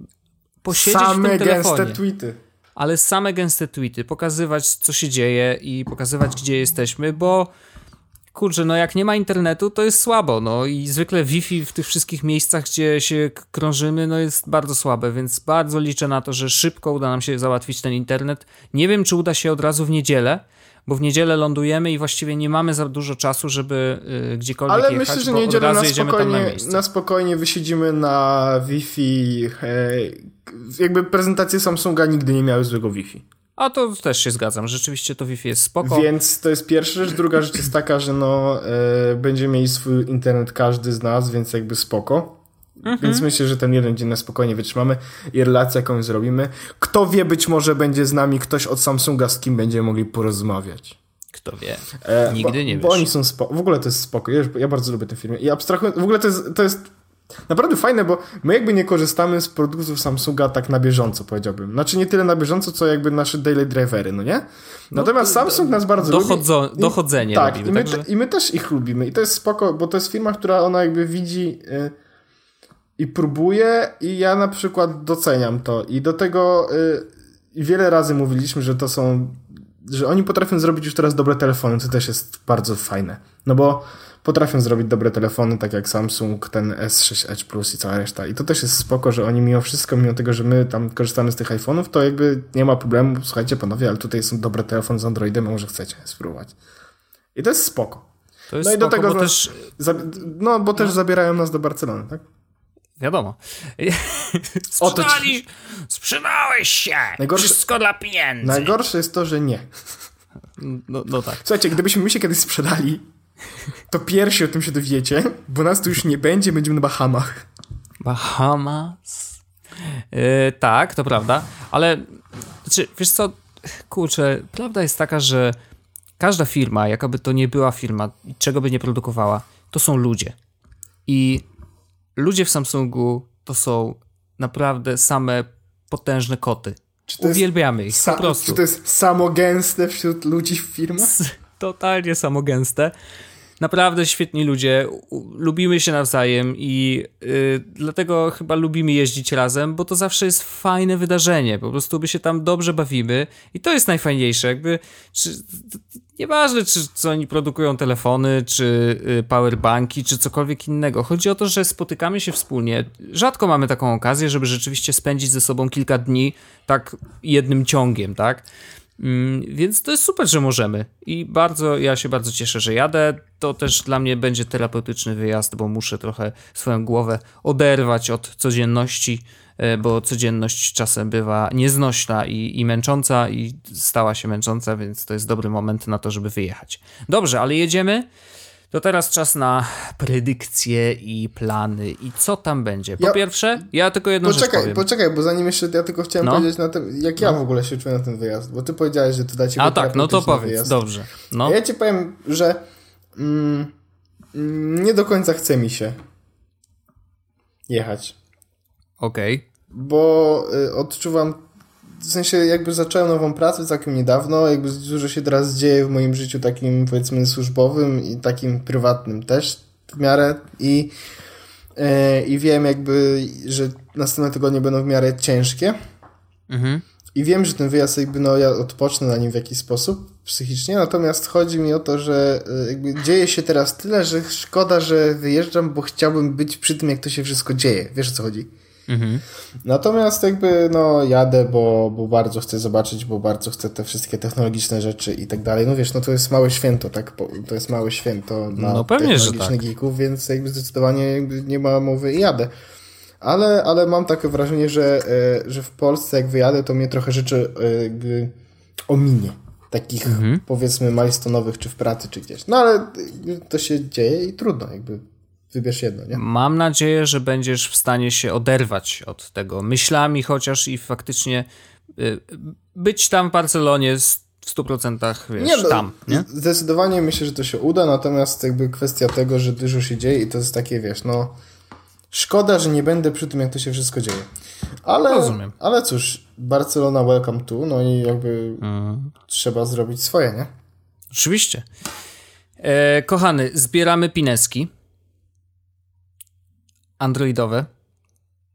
Posiedzieć w Same tym telefonie gęste tweety. ale same gęste tweety, pokazywać co się dzieje i pokazywać gdzie jesteśmy, bo kurczę, no jak nie ma internetu, to jest słabo, no i zwykle Wi-Fi w tych wszystkich miejscach, gdzie się krążymy, no jest bardzo słabe, więc bardzo liczę na to, że szybko uda nam się załatwić ten internet. Nie wiem, czy uda się od razu w niedzielę, bo w niedzielę lądujemy i właściwie nie mamy za dużo czasu, żeby y, gdziekolwiek Ale jechać, myślę, że niedzielę na na spokojnie, miejsce. na spokojnie wysiedzimy na Wi-Fi. E, jakby prezentacje Samsunga nigdy nie miały złego Wi-Fi. A to też się zgadzam, rzeczywiście to Wi-Fi jest spoko. Więc to jest pierwsza rzecz. Druga rzecz jest taka, że no, e, będzie mieli swój internet każdy z nas, więc jakby spoko. Mhm. Więc myślę, że ten jeden dzień na spokojnie wytrzymamy i relację jakąś zrobimy. Kto wie, być może będzie z nami ktoś od Samsunga, z kim będziemy mogli porozmawiać. Kto wie. E, Nigdy bo, nie Bo wiesz. oni są spoko. W ogóle to jest spoko. Ja, ja bardzo lubię tę firmę. I abstrahując, w ogóle to jest, to jest naprawdę fajne, bo my jakby nie korzystamy z produktów Samsunga tak na bieżąco, powiedziałbym. Znaczy nie tyle na bieżąco, co jakby nasze daily drivery, no nie? Natomiast Samsung nas bardzo Dochodzo, lubi. I- dochodzenie tak, robimy. i my, także... te, i my też ich lubimy. I to jest spoko, bo to jest firma, która ona jakby widzi y, i próbuje i ja na przykład doceniam to. I do tego y, wiele razy mówiliśmy, że to są że oni potrafią zrobić już teraz dobre telefony, co też jest bardzo fajne. No bo potrafią zrobić dobre telefony, tak jak Samsung, ten S6 Edge Plus i cała reszta. I to też jest spoko, że oni mimo wszystko, mimo tego, że my tam korzystamy z tych iPhone'ów, to jakby nie ma problemu. Słuchajcie panowie, ale tutaj są dobre telefony z Androidem, może chcecie spróbować. I to jest spoko. To jest No i do spoko, tego bo nas- też no, bo też zabierają nas do Barcelony, tak? Wiadomo. Ci- Sprzedali, sprzedałeś się! Najgorsze- Wszystko dla pieniędzy. Najgorsze jest to, że nie. No, no tak. Słuchajcie, gdybyśmy my się kiedyś sprzedali, to pierwsi o tym się dowiecie, bo nas tu już nie będzie, będziemy na Bahamach. Bahamas. Yy, tak, to prawda, ale znaczy, wiesz co, kurczę, prawda jest taka, że każda firma, jakaby to nie była firma, czego by nie produkowała, to są ludzie. I ludzie w Samsungu to są naprawdę same potężne koty. Uwielbiamy ich, po prostu. Czy to jest samogęste wśród ludzi w firmach? Totalnie samogęste. Naprawdę świetni ludzie, lubimy się nawzajem i y, dlatego chyba lubimy jeździć razem, bo to zawsze jest fajne wydarzenie. Po prostu my się tam dobrze bawimy i to jest najfajniejsze. Jakby, czy, nieważne, czy, czy oni produkują telefony, czy y, powerbanki, czy cokolwiek innego. Chodzi o to, że spotykamy się wspólnie. Rzadko mamy taką okazję, żeby rzeczywiście spędzić ze sobą kilka dni tak jednym ciągiem, tak? Mm, Więc to jest super, że możemy. I bardzo, ja się bardzo cieszę, że jadę. To też dla mnie będzie terapeutyczny wyjazd, bo muszę trochę swoją głowę oderwać od codzienności, e, bo codzienność czasem bywa nieznośna i, i męcząca, i stała się męcząca, więc to jest dobry moment na to, żeby wyjechać. Dobrze, ale jedziemy. To teraz czas na predykcje i plany. I co tam będzie? Po Ja- pierwsze, ja tylko jedną rzecz Poczekaj, powiem. poczekaj, bo zanim jeszcze ja tylko chciałem No. powiedzieć na tym, jak ja w ogóle się czuję na ten wyjazd, bo ty powiedziałeś, że to da ci A tak, no to powiedz, wyjazd. dobrze. No, A ja ci powiem, że mm, mm, nie do końca chce mi się jechać, okej. bo y, odczuwam, w sensie jakby zacząłem nową pracę całkiem niedawno, jakby dużo się teraz dzieje w moim życiu takim powiedzmy służbowym i takim prywatnym też w miarę i, y, i wiem jakby, że następne tygodnie będą w miarę ciężkie. Mhm. I wiem, że ten wyjazd jakby, no ja odpocznę na nim w jakiś sposób psychicznie, natomiast chodzi mi o to, że y, jakby dzieje się teraz tyle, że szkoda, że wyjeżdżam, bo chciałbym być przy tym, jak to się wszystko dzieje. Wiesz o co chodzi? Mhm. Natomiast jakby, no jadę, bo, bo bardzo chcę zobaczyć, bo bardzo chcę te wszystkie technologiczne rzeczy i tak dalej. No wiesz, no to jest małe święto, tak? To jest małe święto dla No pewnie, technologicznych tak. geeków, więc jakby zdecydowanie jakby nie ma mowy i jadę. Ale, ale mam takie wrażenie, że, e, że w Polsce jak wyjadę, to mnie trochę rzeczy e, jakby ominie. Takich Mhm. powiedzmy milestone'owych, czy w pracy, czy gdzieś. No ale to się dzieje i trudno, jakby wybierz jedno, nie? Mam nadzieję, że będziesz w stanie się oderwać od tego myślami, chociaż i faktycznie y, być tam w Barcelonie w 100% wiesz, no, tam, nie? Zdecydowanie myślę, że to się uda, natomiast jakby kwestia tego, że dużo się dzieje i to jest takie, wiesz, no szkoda, że nie będę przy tym, jak to się wszystko dzieje. Ale, Rozumiem. ale cóż, Barcelona welcome to, no i jakby Mhm. trzeba zrobić swoje, nie? Oczywiście. E, kochany, zbieramy pineski androidowe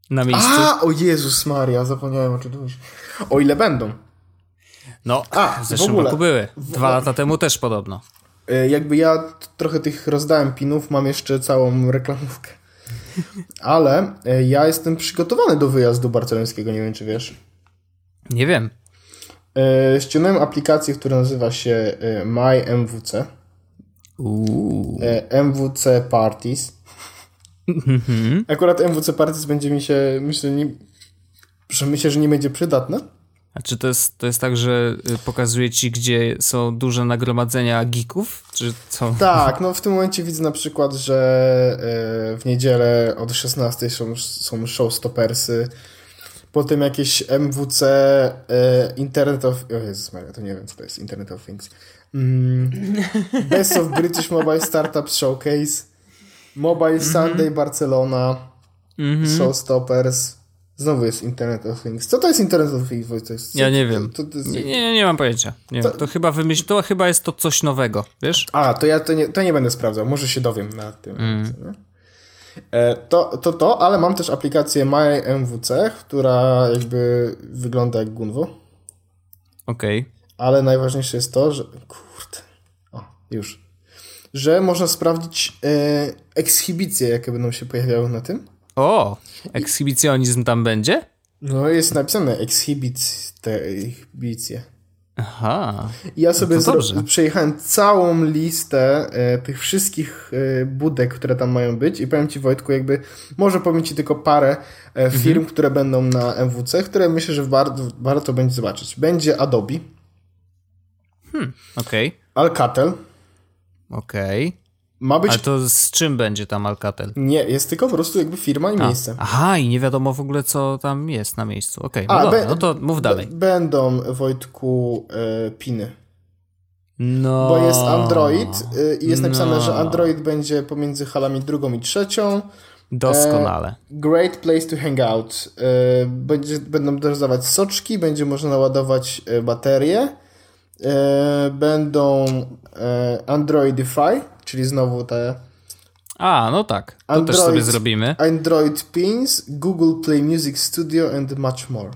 na miejscu. A, o Jezus Maria, zapomniałem o czym tu mówisz. O ile będą. No, A, w w zeszłym ogóle. roku były. Dwa lata temu też podobno. E, Jakby ja trochę tych rozdałem pinów, mam jeszcze całą reklamówkę. Ale e, ja jestem przygotowany do wyjazdu barcelońskiego, nie wiem czy wiesz. Nie wiem. E, ściągnąłem aplikację, która nazywa się MyMWC. Uuu. MWC Parties. Akurat MWC Parties będzie mi się, myślę, nie, że myślę, że nie będzie przydatne. A czy to jest, to jest tak, że y, pokazuje ci, gdzie są duże nagromadzenia geeków? Czy co? Tak, no w tym momencie widzę na przykład, że e, w niedzielę od 16 są, są showstoppersy, potem jakieś MWC e, Internet of... O Jezus Maria, to nie wiem, co to jest Internet of Things. Mm, Best of British Mobile Startup Showcase, Mobile Sunday Barcelona, Mhm. Showstoppers, znowu jest Internet of Things. Co to jest Internet of Things? To jest, Ja nie to- wiem. To, to jest, Nie, nie, nie mam pojęcia. Nie wiem. To chyba wymyśl, to chyba jest to coś nowego, wiesz? A, to ja to nie, to nie będę sprawdzał, może się dowiem na tym. Mm. E, To, to to, ale mam też aplikację MyMWC, która jakby wygląda jak Gunwo, Okej. ale najważniejsze jest to, że kurde, o, już, że można sprawdzić e, ekshibicje, jakie będą się pojawiały na tym. O, ekshibicjonizm tam będzie? No jest napisane exhibicje. Aha. I Ja sobie No zro- przejechałem całą listę e, tych wszystkich e, budek, które tam mają być i powiem Ci Wojtku, jakby może powiem Ci tylko parę e, Mhm. firm, które będą na MWC, które myślę, że warto, warto będzie zobaczyć. Będzie Adobe, Okej. Alcatel, Okej. ma być... Ale to z czym będzie tam Alcatel? Nie, jest tylko po prostu jakby firma i A. miejsce. Aha, i nie wiadomo w ogóle, co tam jest na miejscu. Okej, A, no dobra, no to mów dalej. Będą, Wojtku, e, piny. No. Bo jest Android y, i jest napisane, No. że Android będzie pomiędzy halami drugą i trzecią. Doskonale. E, great place to hang out. E, będzie, będą dodawać soczki, będzie można ładować e, baterie. E, będą e, Androidify, czyli znowu te A, no tak. To Android, też sobie zrobimy. Android Pins, Google Play Music Studio and much more.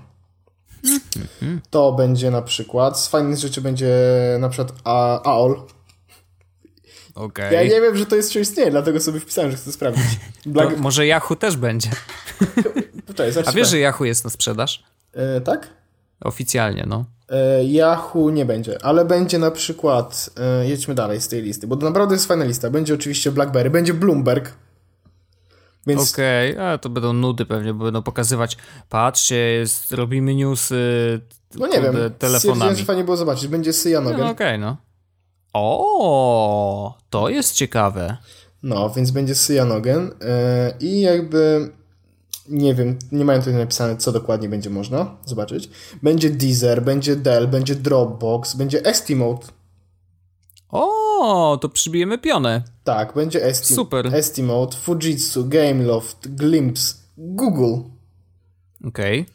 To będzie na przykład. Z fajnych rzeczy będzie na przykład A- AOL. Okej. Ja nie wiem, że to jest, czy istnieje, dlatego sobie wpisałem, że chcę sprawdzić. Black... Może Yahoo też będzie. Poczekaj, A wiesz, że Yahoo jest na sprzedaż? E, tak? Oficjalnie, no. E, Yahoo nie będzie, ale będzie na przykład, e, jedźmy dalej z tej listy, bo to naprawdę jest fajna lista. Będzie oczywiście BlackBerry, będzie Bloomberg, więc Okej, a to będą nudy pewnie, bo będą pokazywać, patrzcie, jest, robimy newsy no nie wiem, telefonami. że fajnie było zobaczyć. Będzie Cyanogen, No okej, no. O, to jest ciekawe. no więc będzie Cyanogen e, i jakby, nie wiem, nie mają tutaj napisane, co dokładnie będzie można zobaczyć. Będzie Deezer, będzie Dell, będzie Dropbox, będzie Estimote, O, to przybijemy pionę. tak, będzie Esti Super. Estimote, Fujitsu, Gameloft, Glimpse, Google, Okej.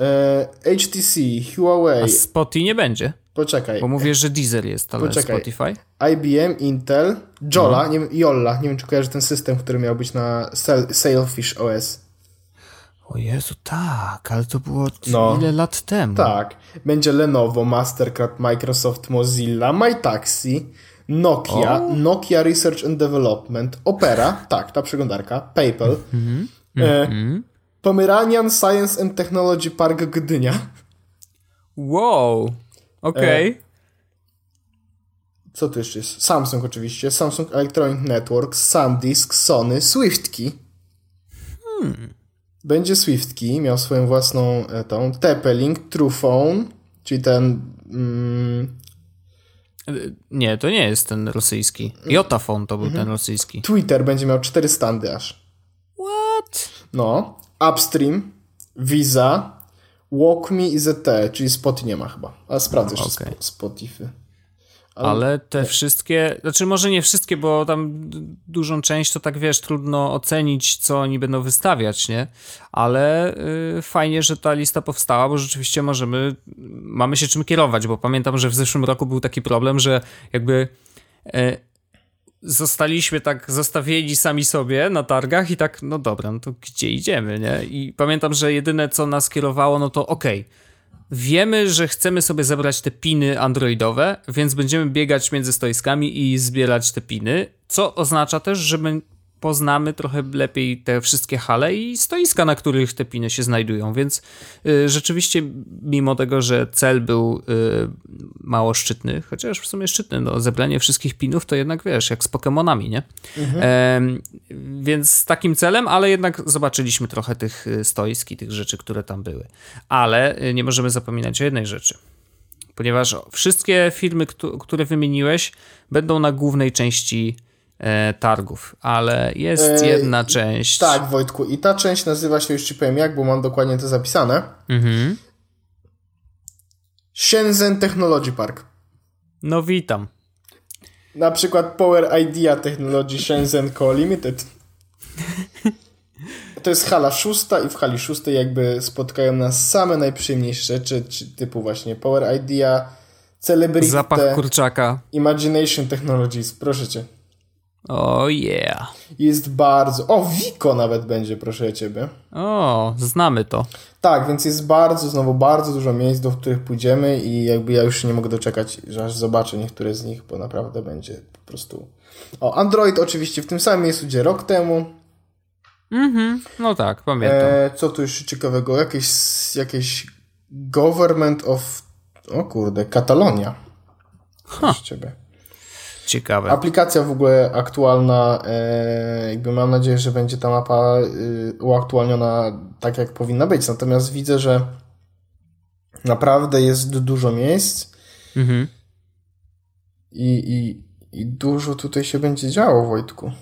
e, HTC, Huawei, A Spotify nie będzie, poczekaj, bo mówię, że Deezer jest, ale Poczekaj. Spotify? IBM, Intel, Jola, No. nie, wiem, Jolla, nie wiem czy kojarzy ten system, który miał być na Sailfish OS. O Jezu, tak, ale to było No. ile lat temu? Tak, będzie Lenovo, Mastercard, Microsoft, Mozilla, MyTaxi, Nokia, Nokia Research and Development, Opera, tak, ta przeglądarka, PayPal, e, Pomeranian Science and Technology Park Gdynia. Wow, okej. Co tu jeszcze jest? Samsung oczywiście, Samsung Electronic Networks, SanDisk, Sony, SwiftKey. Będzie SwiftKey, miał swoją własną e, tą, TP-Link, TruePhone, czyli ten... Mm, Nie, to nie jest ten rosyjski. Jotafon to był Mhm. ten rosyjski. Twitter będzie miał cztery standy aż. What? No, Upstream, Visa, WalkMe i ZTE, czyli Spotify nie ma chyba. Ale sprawdzę jeszcze okej. spo, Spotify. Ale te wszystkie, znaczy może nie wszystkie, bo tam dużą część to tak wiesz, trudno ocenić, co oni będą wystawiać, nie? Ale y, fajnie, że ta lista powstała, bo rzeczywiście możemy, mamy się czym kierować, bo pamiętam, że w zeszłym roku był taki problem, że jakby e, zostaliśmy tak zostawieni sami sobie na targach i tak, no dobra, no to gdzie idziemy, nie? I pamiętam, że jedyne co nas kierowało, no to okej, Wiemy, że chcemy sobie zebrać te piny androidowe, więc będziemy biegać między stoiskami i zbierać te piny, co oznacza też, że poznamy trochę lepiej te wszystkie hale i stoiska, na których te piny się znajdują, więc y, rzeczywiście mimo tego, że cel był y, mało szczytny, chociaż w sumie szczytny, no zebranie wszystkich pinów to jednak wiesz, jak z Pokemonami, nie? Em, więc z takim celem, ale jednak zobaczyliśmy trochę tych y, stoisk i tych rzeczy, które tam były. Ale nie możemy zapominać o jednej rzeczy. Ponieważ wszystkie firmy, któ- które wymieniłeś, będą na głównej części targów, ale jest E, jedna część. Tak, Wojtku. I ta część nazywa się, już ci powiem jak, bo mam dokładnie to zapisane. Mhm. Shenzhen Technology Park. No witam. Na przykład Power Idea Technology Shenzhen Co. Limited. To jest hala szósta i w hali szóstej jakby spotkają nas same najprzyjemniejsze rzeczy, czy typu właśnie Power Idea, Celebrity, Zapach kurczaka. Imagination Technologies, proszę cię. O oh yeah. Jest bardzo... O, Vico nawet będzie, proszę ciebie. O, znamy to. Tak, więc jest bardzo, znowu bardzo dużo miejsc, do których pójdziemy i jakby ja już nie mogę doczekać, że aż zobaczę niektóre z nich, bo naprawdę będzie po prostu... O, Android oczywiście w tym samym miejscu, gdzie rok temu. Mhm. No tak, pamiętam. E, co tu jeszcze ciekawego? Jakieś, jakieś Government of... O kurde, Katalonia. Proszę ciebie. Ciekawe. Aplikacja w ogóle aktualna, e, jakby mam nadzieję, że będzie ta mapa y, uaktualniona tak, jak powinna być. Natomiast widzę, że naprawdę jest dużo miejsc Mhm. i, i, i dużo tutaj się będzie działo, Wojtku.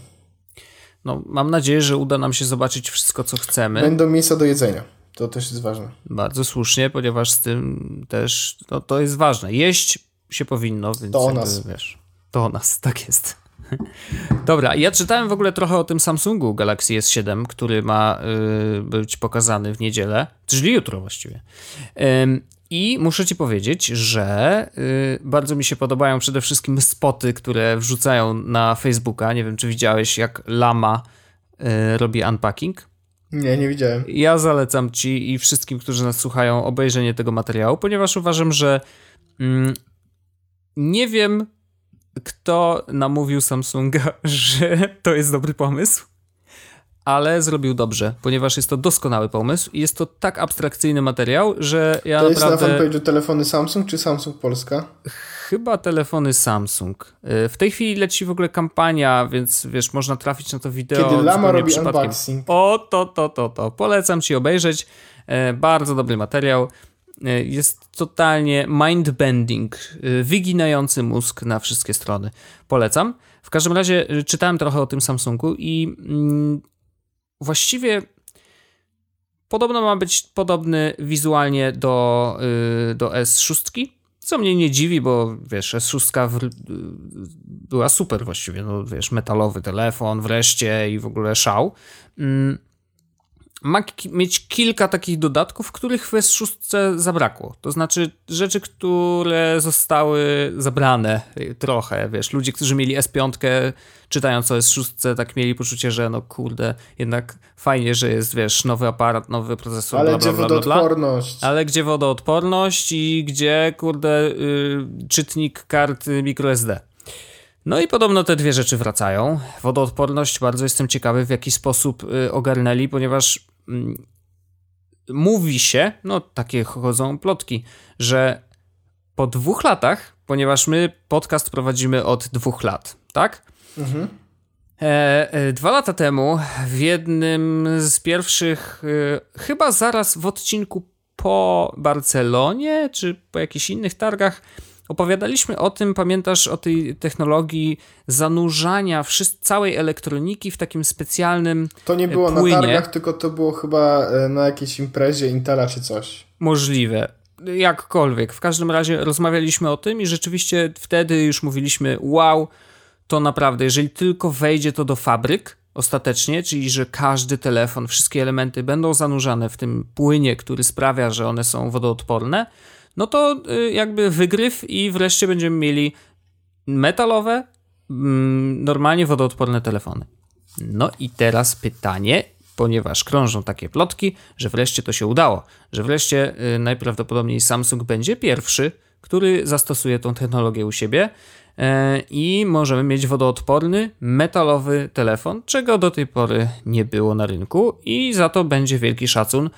No, mam nadzieję, że uda nam się zobaczyć wszystko, co chcemy. Będą miejsca do jedzenia. To też jest ważne. Bardzo słusznie, ponieważ z tym też no, to jest ważne. Jeść się powinno, więc To jakby, nas. wiesz. To o nas, tak jest. Dobra, ja czytałem w ogóle trochę o tym Samsungu Galaxy S7, który ma y, być pokazany w niedzielę, czyli jutro właściwie. Ym, I muszę ci powiedzieć, że y, bardzo mi się podobają przede wszystkim spoty, które wrzucają na Facebooka. Nie wiem, czy widziałeś, jak Lama y, robi unpacking. Nie, nie widziałem. Ja zalecam ci i wszystkim, którzy nas słuchają, obejrzenie tego materiału, ponieważ uważam, że mm, nie wiem, kto namówił Samsunga, że to jest dobry pomysł, ale zrobił dobrze, ponieważ jest to doskonały pomysł i jest to tak abstrakcyjny materiał, że ja to naprawdę... jest na fanpage'u telefony Samsung czy Samsung Polska? Chyba telefony Samsung. Y, w tej chwili leci w ogóle kampania, więc wiesz, można trafić na to wideo. Kiedy Lama robi przypadkiem. unboxing. O, to, to, to, to. Polecam ci obejrzeć. E, bardzo dobry materiał. E, jest totalnie mind-bending, e, wyginający mózg na wszystkie strony. Polecam. W każdym razie e, czytałem trochę o tym Samsungu i mm, właściwie podobno ma być podobny wizualnie do, do S6, co mnie nie dziwi, bo wiesz, S6 w, była super właściwie, no wiesz, metalowy telefon wreszcie i w ogóle szał. Mm, ma mieć kilka takich dodatków, których w S6 zabrakło. To znaczy rzeczy, które zostały zabrane trochę, wiesz, ludzie, którzy mieli S5, czytając o S6, tak mieli poczucie, że no kurde, jednak fajnie, że jest, wiesz, nowy aparat, nowy procesor, Ale bla, gdzie bla, bla, bla, wodoodporność? Ale gdzie wodoodporność i gdzie, kurde, y, czytnik kart microSD. No i podobno te dwie rzeczy wracają. Wodoodporność bardzo jestem ciekawy, w jaki sposób y, ogarnęli, ponieważ mówi się, no takie chodzą plotki, że po dwóch latach, ponieważ my podcast prowadzimy od dwóch lat, tak? Mhm. E, e, dwa lata temu w jednym z pierwszych, e, chyba zaraz w odcinku po Barcelonie, czy po jakichś innych targach, opowiadaliśmy o tym, pamiętasz, o tej technologii zanurzania wszys- całej elektroniki w takim specjalnym To nie było płynie. na targach, tylko to było chyba e, na jakiejś imprezie Intela czy coś. Możliwe. Jakkolwiek. W każdym razie rozmawialiśmy o tym i rzeczywiście wtedy już mówiliśmy, wow, to naprawdę, jeżeli tylko wejdzie to do fabryk ostatecznie, czyli że każdy telefon, wszystkie elementy będą zanurzane w tym płynie, który sprawia, że one są wodoodporne, no to y, jakby wygryw i wreszcie będziemy mieli metalowe, mm, normalnie wodoodporne telefony. No i teraz pytanie, ponieważ krążą takie plotki, że wreszcie to się udało, że wreszcie y, najprawdopodobniej Samsung będzie pierwszy, który zastosuje tą technologię u siebie e, i możemy mieć wodoodporny, metalowy telefon, czego do tej pory nie było na rynku i za to będzie wielki szacun,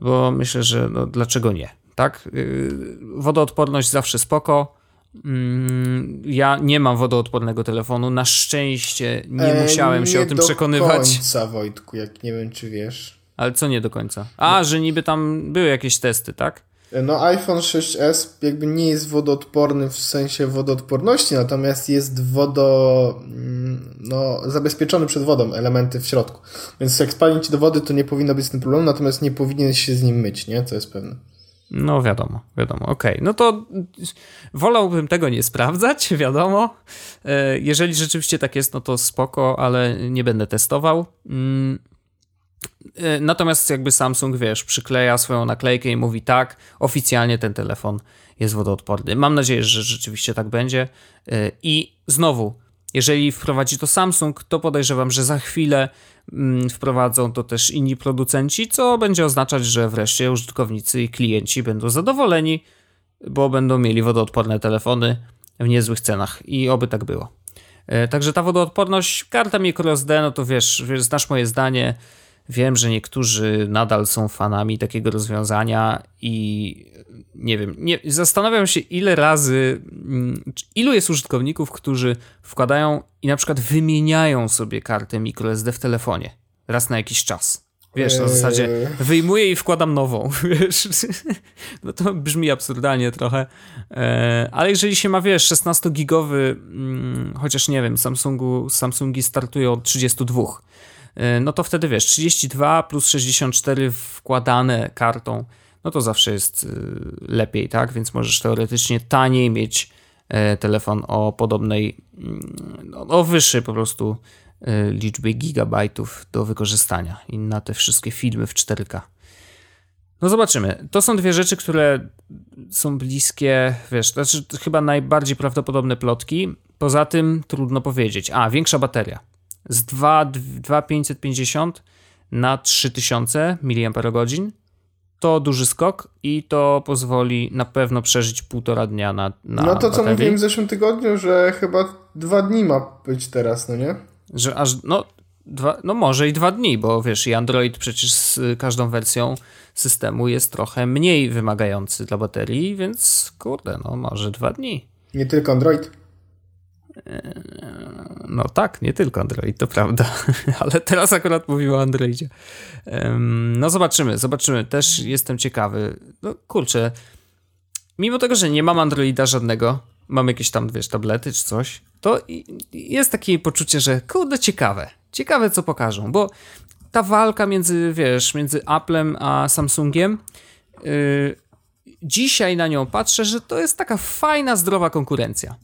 bo myślę, że no, dlaczego nie, tak? Y, Wodoodporność zawsze spoko, Mm, Ja nie mam wodoodpornego telefonu. Na szczęście nie E, musiałem się nie o tym do przekonywać. końca, Wojtku, jak nie wiem, czy wiesz. Ale co nie do końca? A, że niby tam były jakieś testy, tak? No iPhone 6s jakby nie jest wodoodporny w sensie wodoodporności, natomiast jest wodo... mm, no, zabezpieczony przed wodą, elementy w środku. Więc jak spadnie ci do wody, to nie powinno być z tym problemu, natomiast nie powinien się z nim myć, nie? To jest pewne. No wiadomo, wiadomo, okej. No to wolałbym tego nie sprawdzać, wiadomo. E, Jeżeli rzeczywiście tak jest, no to spoko, ale nie będę testował. Mm. E, Natomiast jakby Samsung, wiesz, przykleja swoją naklejkę i mówi tak, oficjalnie ten telefon jest wodoodporny. Mam nadzieję, że rzeczywiście tak będzie. E, I znowu, jeżeli wprowadzi to Samsung, to podejrzewam, że za chwilę mm, wprowadzą to też inni producenci, co będzie oznaczać, że wreszcie użytkownicy i klienci będą zadowoleni, bo będą mieli wodoodporne telefony w niezłych cenach i oby tak było. E, Także ta wodoodporność, karta microSD, no to wiesz, wiesz, znasz moje zdanie. Wiem, że niektórzy nadal są fanami takiego rozwiązania i nie wiem, nie, zastanawiam się ile razy, mm, ilu jest użytkowników, którzy wkładają i na przykład wymieniają sobie kartę microSD w telefonie raz na jakiś czas. Wiesz, na Eee. zasadzie wyjmuję i wkładam nową, wiesz. No to brzmi absurdalnie trochę. E, Ale jeżeli się ma, wiesz, 16-gigowy, mm, chociaż nie wiem, Samsungu, Samsungi startują od 32, e, no to wtedy wiesz, 32 plus 64 wkładane kartą, no to zawsze jest y, lepiej, tak? Więc możesz teoretycznie taniej mieć e, telefon o podobnej, mm, no, o wyższej po prostu e, liczbie gigabajtów do wykorzystania i na te wszystkie filmy w 4K. No zobaczymy. To są dwie rzeczy, które są bliskie, wiesz, to znaczy chyba najbardziej prawdopodobne plotki. Poza tym trudno powiedzieć. A, większa bateria. Z 2550 na 3000 mAh to duży skok i to pozwoli na pewno przeżyć półtora dnia na, na No to co baterii. mówiłem w zeszłym tygodniu, że chyba dwa dni ma być teraz, no nie? Że aż, no, dwa, no może i dwa dni, bo wiesz, i Android przecież z każdą wersją systemu jest trochę mniej wymagający dla baterii, więc kurde, no może dwa dni. Nie tylko Android. No tak, nie tylko Android, to prawda, ale teraz akurat mówimy o Androidzie. No zobaczymy, zobaczymy. Też jestem ciekawy. No kurczę, mimo tego, że nie mam Androida żadnego, mam jakieś tam, wiesz, tablety czy coś, to jest takie poczucie, że kurde, ciekawe. Ciekawe, co pokażą, bo ta walka między, wiesz, między Applem a Samsungiem, yy, dzisiaj na nią patrzę, że to jest taka fajna, zdrowa konkurencja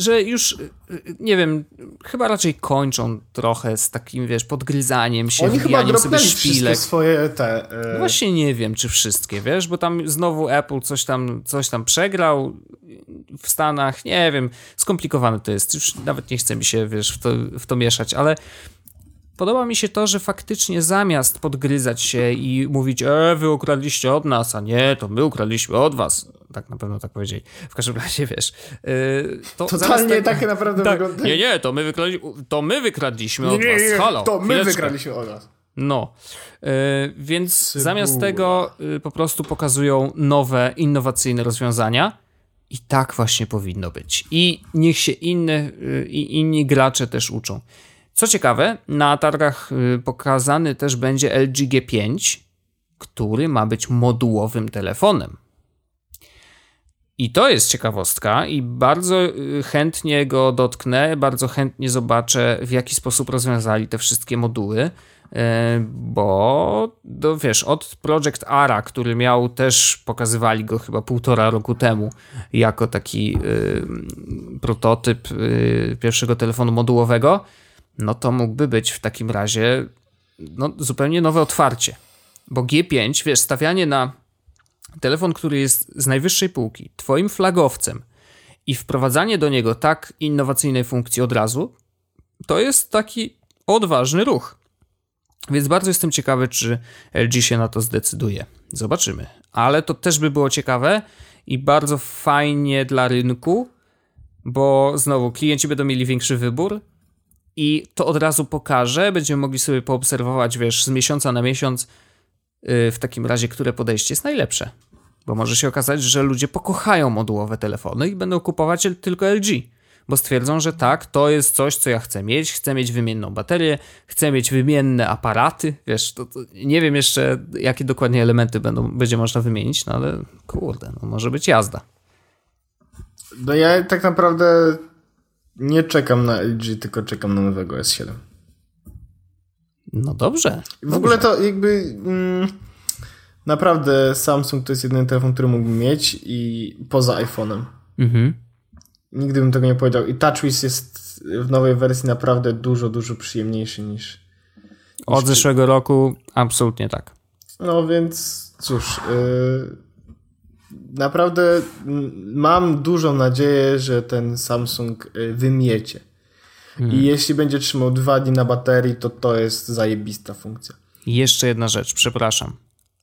że już, y, y, nie wiem, chyba raczej kończą trochę z takim, wiesz, podgryzaniem się, Oni chyba sobie szpilek. swoje te... No Właśnie nie wiem, czy wszystkie, wiesz, bo tam znowu Apple coś tam, coś tam przegrał w Stanach, nie wiem, skomplikowane to jest, już nawet nie chce mi się, wiesz, w to, w to mieszać, ale podoba mi się to, że faktycznie zamiast podgryzać się i mówić, e, wy ukradliście od nas, a nie, to my ukradliśmy od was, tak na pewno tak powiedzieli, w każdym razie, wiesz, yy, to Totalnie tego- tak naprawdę tak, wygląda. nie, nie, to my, wykradli, to my wykradliśmy Nie, od nie, was, nie, halo, to my chwileczkę. wykradliśmy od was. No, yy, więc Cebula. zamiast tego yy, po prostu pokazują nowe, innowacyjne rozwiązania i tak właśnie powinno być. I niech się inne, i inni gracze też uczą. Co ciekawe, na targach yy, pokazany też będzie LG G5, który ma być modułowym telefonem. I to jest ciekawostka, i bardzo y, chętnie go dotknę, bardzo chętnie zobaczę, w jaki sposób rozwiązali te wszystkie moduły, e, bo wiesz, od Project Ara, który miał też, pokazywali go chyba półtora roku temu, jako taki y, prototyp y, pierwszego telefonu modułowego, no to mógłby być w takim razie no, zupełnie nowe otwarcie. Bo G5, wiesz, stawianie na telefon, który jest z najwyższej półki, twoim flagowcem i wprowadzanie do niego tak innowacyjnej funkcji od razu, to jest taki odważny ruch. Więc bardzo jestem ciekawy, czy LG się na to zdecyduje. Zobaczymy. Ale to też by było ciekawe i bardzo fajnie dla rynku, bo znowu klienci będą mieli większy wybór i to od razu pokaże. Będziemy mogli sobie poobserwować, wiesz, z miesiąca na miesiąc, w takim razie, które podejście jest najlepsze. Bo może się okazać, że ludzie pokochają modułowe telefony i będą kupować tylko LG, bo stwierdzą, że tak, to jest coś, co ja chcę mieć. Chcę mieć wymienną baterię, chcę mieć wymienne aparaty. Wiesz, to, to nie wiem jeszcze, jakie dokładnie elementy będą, będzie można wymienić, no ale kurde, no może być jazda. No ja tak naprawdę nie czekam na LG, tylko czekam na nowego S7. No dobrze. W ogóle to jakby mm, naprawdę Samsung to jest jedyny telefon, który mógłbym mieć i poza iPhone'em. Mhm. Nigdy bym tego nie powiedział. I TouchWiz jest w nowej wersji naprawdę dużo, dużo przyjemniejszy niż... Od zeszłego roku absolutnie tak. No więc cóż, yy, naprawdę mam dużą nadzieję, że ten Samsung yy, wymiecie. I jeśli będzie trzymał dwa dni na baterii, to to jest zajebista funkcja. Jeszcze jedna rzecz, przepraszam.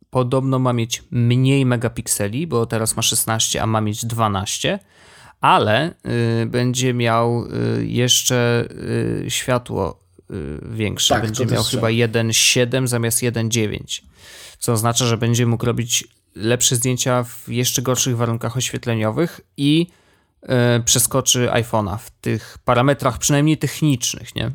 Podobno ma mieć mniej megapikseli, bo teraz ma 16, a ma mieć 12, ale y, będzie miał y, jeszcze y, światło y, większe. Tak, będzie miał chyba 1,7 zamiast 1,9, co oznacza, że będzie mógł robić lepsze zdjęcia w jeszcze gorszych warunkach oświetleniowych i y, przeskoczy iPhone'a w tych parametrach przynajmniej technicznych, nie?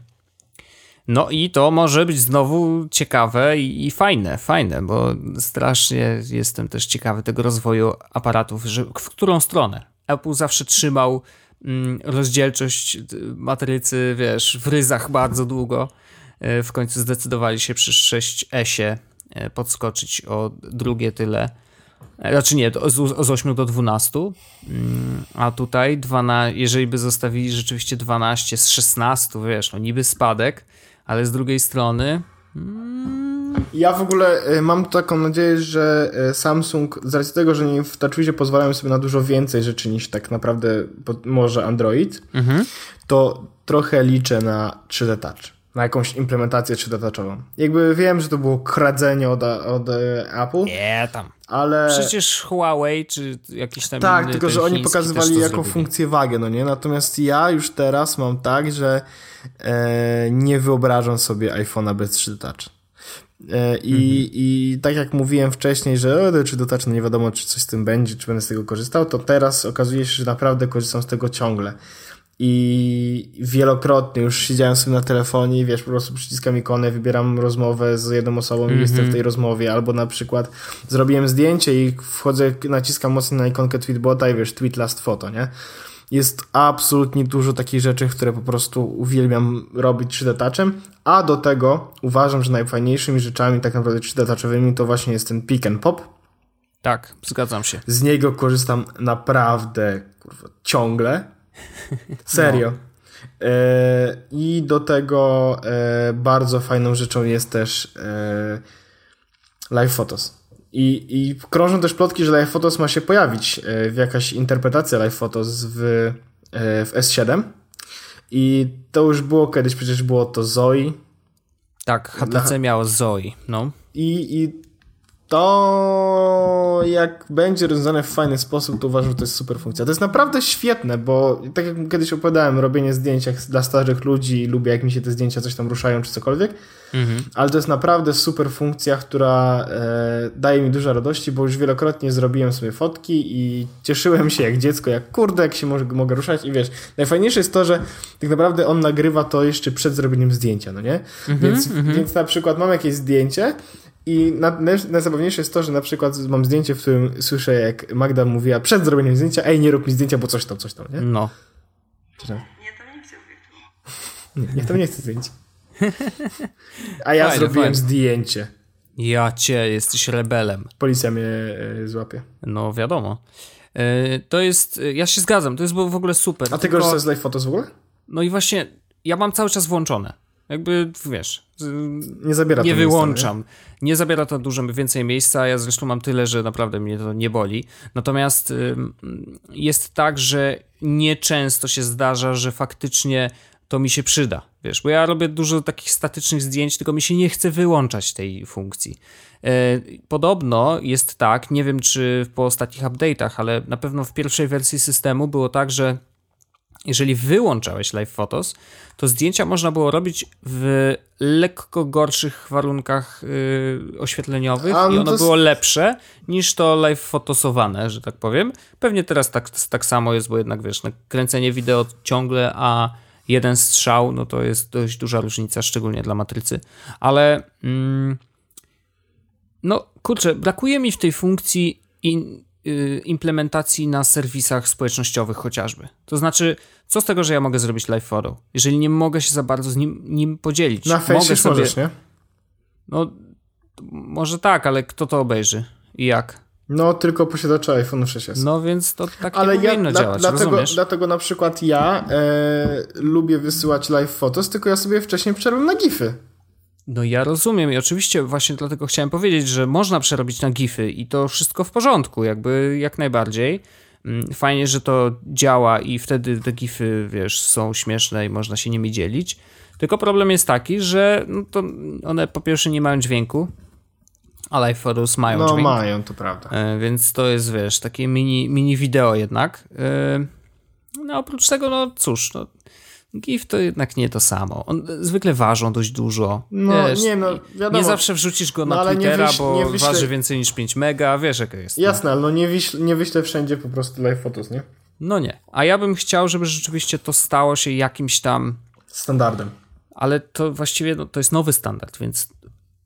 No i to może być znowu ciekawe i, i fajne, fajne, bo strasznie jestem też ciekawy tego rozwoju aparatów, że w którą stronę. Apple zawsze trzymał mm, rozdzielczość matrycy, wiesz, w ryzach bardzo długo. Y, W końcu zdecydowali się przy 6S-ie y, podskoczyć o drugie tyle. Znaczy nie, z, z 8 do 12, mm, a tutaj 12, jeżeli by zostawili rzeczywiście 12 z 16, wiesz, no niby spadek, ale z drugiej strony Ja w ogóle y, mam taką nadzieję, że y, Samsung, z racji tego, że nie w TouchWizie pozwalają sobie na dużo więcej rzeczy niż tak naprawdę może Android, to trochę liczę na 3D Touch. Na jakąś implementację 3D Touchową. Jakby wiem, że to było kradzenie od, od y, Apple, nie tam. ale... Przecież Huawei czy jakiś tam Tak, inny, tylko że oni pokazywali zrobili. funkcję wagę, no nie? Natomiast ja już teraz mam tak, że e, nie wyobrażam sobie iPhone'a bez 3D Touch. E, i, Mhm. I tak jak mówiłem wcześniej, że o, czy do Touch, no nie wiadomo, czy coś z tym będzie, czy będę z tego korzystał, to teraz okazuje się, że naprawdę korzystam z tego ciągle. I wielokrotnie już siedziałem sobie na telefonie i wiesz, po prostu przyciskam ikonę, wybieram rozmowę z jedną osobą i jestem w tej rozmowie, albo na przykład zrobiłem zdjęcie i wchodzę, naciskam mocno na ikonkę tweetbota i wiesz, tweet last photo, nie? Jest absolutnie dużo takich rzeczy, które po prostu uwielbiam robić 3D touchem, a do tego uważam, że najfajniejszymi rzeczami tak naprawdę 3D touchowymi to właśnie jest ten pick and pop. Tak, zgadzam się. Z niego korzystam naprawdę kurwa, ciągle. Serio. E, I do tego e, bardzo fajną rzeczą jest też e, Live Photos. I, I krążą też plotki, że Live Photos ma się pojawić w jakaś interpretacja Live Photos w, w S7. I to już było kiedyś, przecież było to Zoe. Tak, HTC miało Zoe, no. I, I to jak będzie rozwiązane w fajny sposób, to uważam, że to jest super funkcja. To jest naprawdę świetne, bo tak jak kiedyś opowiadałem, robienie zdjęć dla starych ludzi, lubię jak mi się te zdjęcia coś tam ruszają czy cokolwiek, ale to jest naprawdę super funkcja, która e, daje mi dużo radości, bo już wielokrotnie zrobiłem sobie fotki i cieszyłem się jak dziecko, jak kurde, jak się może, mogę ruszać i wiesz, najfajniejsze jest to, że tak naprawdę on nagrywa to jeszcze przed zrobieniem zdjęcia, no nie? więc, więc na przykład mam jakieś zdjęcie i na, naj- najzabawniejsze jest to, że na przykład mam zdjęcie, w którym słyszę, jak Magda mówiła przed zrobieniem zdjęcia, ej, nie rób mi zdjęcia, bo coś tam, coś tam, nie? No. Czy- Nie, to nie chcę obiektu. Nie, niech to nie chce zdjęć. A ja Fajne, zrobiłem fajne. zdjęcie. Ja cię, jesteś rebelem. Policja mnie e, złapie. No wiadomo. E, To jest, ja się zgadzam, to jest w ogóle super. A ty tylko- korzystasz z Live Photos w ogóle? No i właśnie, ja mam cały czas włączone. Jakby, wiesz, Nie zabiera nie to miejsca, wyłączam. Nie zabiera to dużo więcej miejsca. Ja zresztą mam tyle, że naprawdę mnie to nie boli. Natomiast jest tak, że nieczęsto się zdarza, że faktycznie to mi się przyda. Wiesz, bo ja robię dużo takich statycznych zdjęć, tylko mi się nie chce wyłączać tej funkcji. E, Podobno jest tak, nie wiem czy po ostatnich update'ach, ale na pewno w pierwszej wersji systemu było tak, że jeżeli wyłączałeś Live Photos, to zdjęcia można było robić w lekko gorszych warunkach yy, oświetleniowych A, no i ono było lepsze niż to live fotosowane, że tak powiem. Pewnie teraz tak, tak samo jest, bo jednak wiesz, no, kręcenie wideo ciągle, a jeden strzał, no to jest dość duża różnica, szczególnie dla matrycy. Ale mm, no kurczę, brakuje mi w tej funkcji in, implementacji na serwisach społecznościowych chociażby. To znaczy, co z tego, że ja mogę zrobić live photo, jeżeli nie mogę się za bardzo z nim, nim podzielić? Na mogę fejsie sobie, możesz, nie? No, może tak, ale kto to obejrzy i jak? No, tylko posiadacze iPhone 6s. No więc to tak Ale nie ja, powinno dla, działać, dlatego, rozumiesz? dlatego na przykład ja e, lubię wysyłać live photos, tylko ja sobie wcześniej przerwam na gify. No ja rozumiem i oczywiście właśnie dlatego chciałem powiedzieć, że można przerobić na gify i to wszystko w porządku, jakby jak najbardziej. Mm, Fajnie, że to działa i wtedy te gify, wiesz, są śmieszne i można się nimi dzielić. Tylko problem jest taki, że no to one po pierwsze nie mają dźwięku, a photos mają No, dźwięk. mają, to prawda. E, Więc to jest, wiesz, takie mini, mini wideo jednak. E, No oprócz tego, no cóż, no, GIF to jednak nie to samo. On zwykle ważą dość dużo. No, wiesz, nie, no, wiadomo. Nie zawsze wrzucisz go na No, ale nie Twittera, wyś- bo nie wyślę- waży więcej niż 5 mega, wiesz jak jest. no. Jasne, ale no nie, wyślę, nie wyślę wszędzie po prostu live photos, nie? No nie. A ja bym chciał, żeby rzeczywiście to stało się jakimś tam Standardem. ale to właściwie no, to jest nowy standard, więc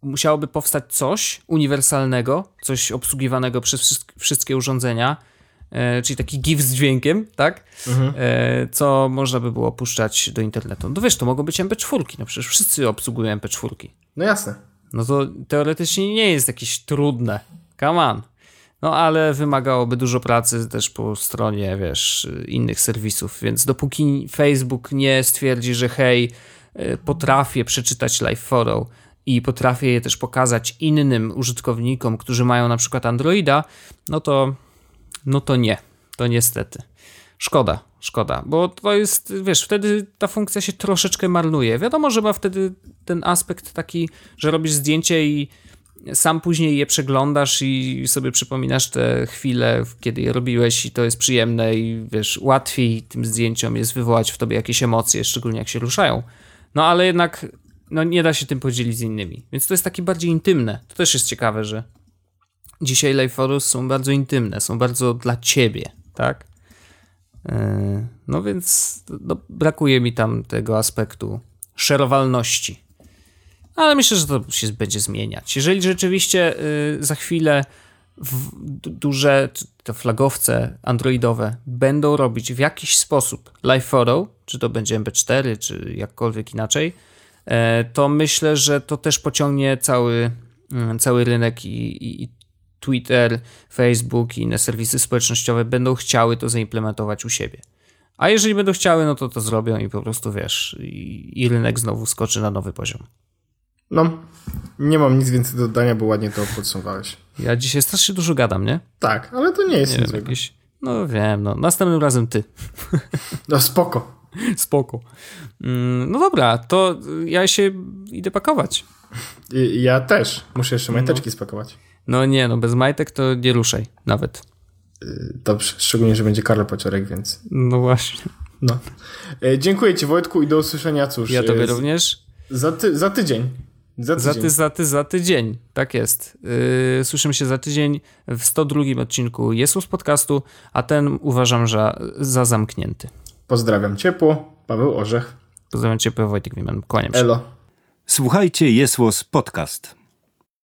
musiałoby powstać coś uniwersalnego, coś obsługiwanego przez wszystk- wszystkie urządzenia, e, czyli taki GIF z dźwiękiem, tak? E, co można by było puszczać do internetu. No wiesz, to mogą być MP4, no przecież wszyscy obsługują MP4. No jasne. No to teoretycznie nie jest jakieś trudne. Come on. No ale wymagałoby dużo pracy też po stronie, wiesz, innych serwisów, więc dopóki Facebook nie stwierdzi, że hej, y, potrafię przeczytać live photo i potrafię je też pokazać innym użytkownikom, którzy mają na przykład Androida, no to, no to nie, to niestety. Szkoda, szkoda, bo to jest, wiesz, wtedy ta funkcja się troszeczkę marnuje. Wiadomo, że ma wtedy ten aspekt taki, że robisz zdjęcie i sam później je przeglądasz i sobie przypominasz te chwile, kiedy je robiłeś i to jest przyjemne i wiesz, łatwiej tym zdjęciom jest wywołać w tobie jakieś emocje, szczególnie jak się ruszają. No ale jednak no, nie da się tym podzielić z innymi. Więc to jest takie bardziej intymne. To też jest ciekawe, że dzisiaj live photos są bardzo intymne, są bardzo dla ciebie, tak? Yy, no więc no, brakuje mi tam tego aspektu szerowalności. Ale myślę, że to się będzie zmieniać. Jeżeli rzeczywiście yy, za chwilę duże te flagowce androidowe będą robić w jakiś sposób live photo, czy to będzie MP4, czy jakkolwiek inaczej, yy, to myślę, że to też pociągnie cały, yy, cały rynek i, i Twitter, Facebook i inne serwisy społecznościowe będą chciały to zaimplementować u siebie. A jeżeli będą chciały, no to to zrobią i po prostu wiesz, i, i rynek znowu skoczy na nowy poziom. No, nie mam nic więcej do dodania, bo ładnie to podsumowałeś. Ja dzisiaj strasznie dużo gadam, nie? Tak, ale to nie jest Nie nic wiem, jakieś... No wiem, no. Następnym razem ty. No spoko. Spoko. Mm, No dobra, to ja się idę pakować. Ja też. Muszę jeszcze majteczki spakować. No nie, no bez majtek to nie ruszaj nawet. Dobrze, szczególnie, że będzie Karol Paciorek, więc No właśnie. no. E, dziękuję ci Wojtku i do usłyszenia, cóż. Ja tobie e, również. Za, ty, za tydzień. Za Za tydzień. ty, za ty, za tydzień. Tak jest. Yy, słyszymy się za tydzień w 102 odcinku Jesus Podcastu, a ten uważam za, za zamknięty. Pozdrawiam ciepło. Paweł Orzech. Pozdrawiam cię, Wojtek Wiman. Kłaniam się. Elo. Słuchajcie, Jesłos Podcast.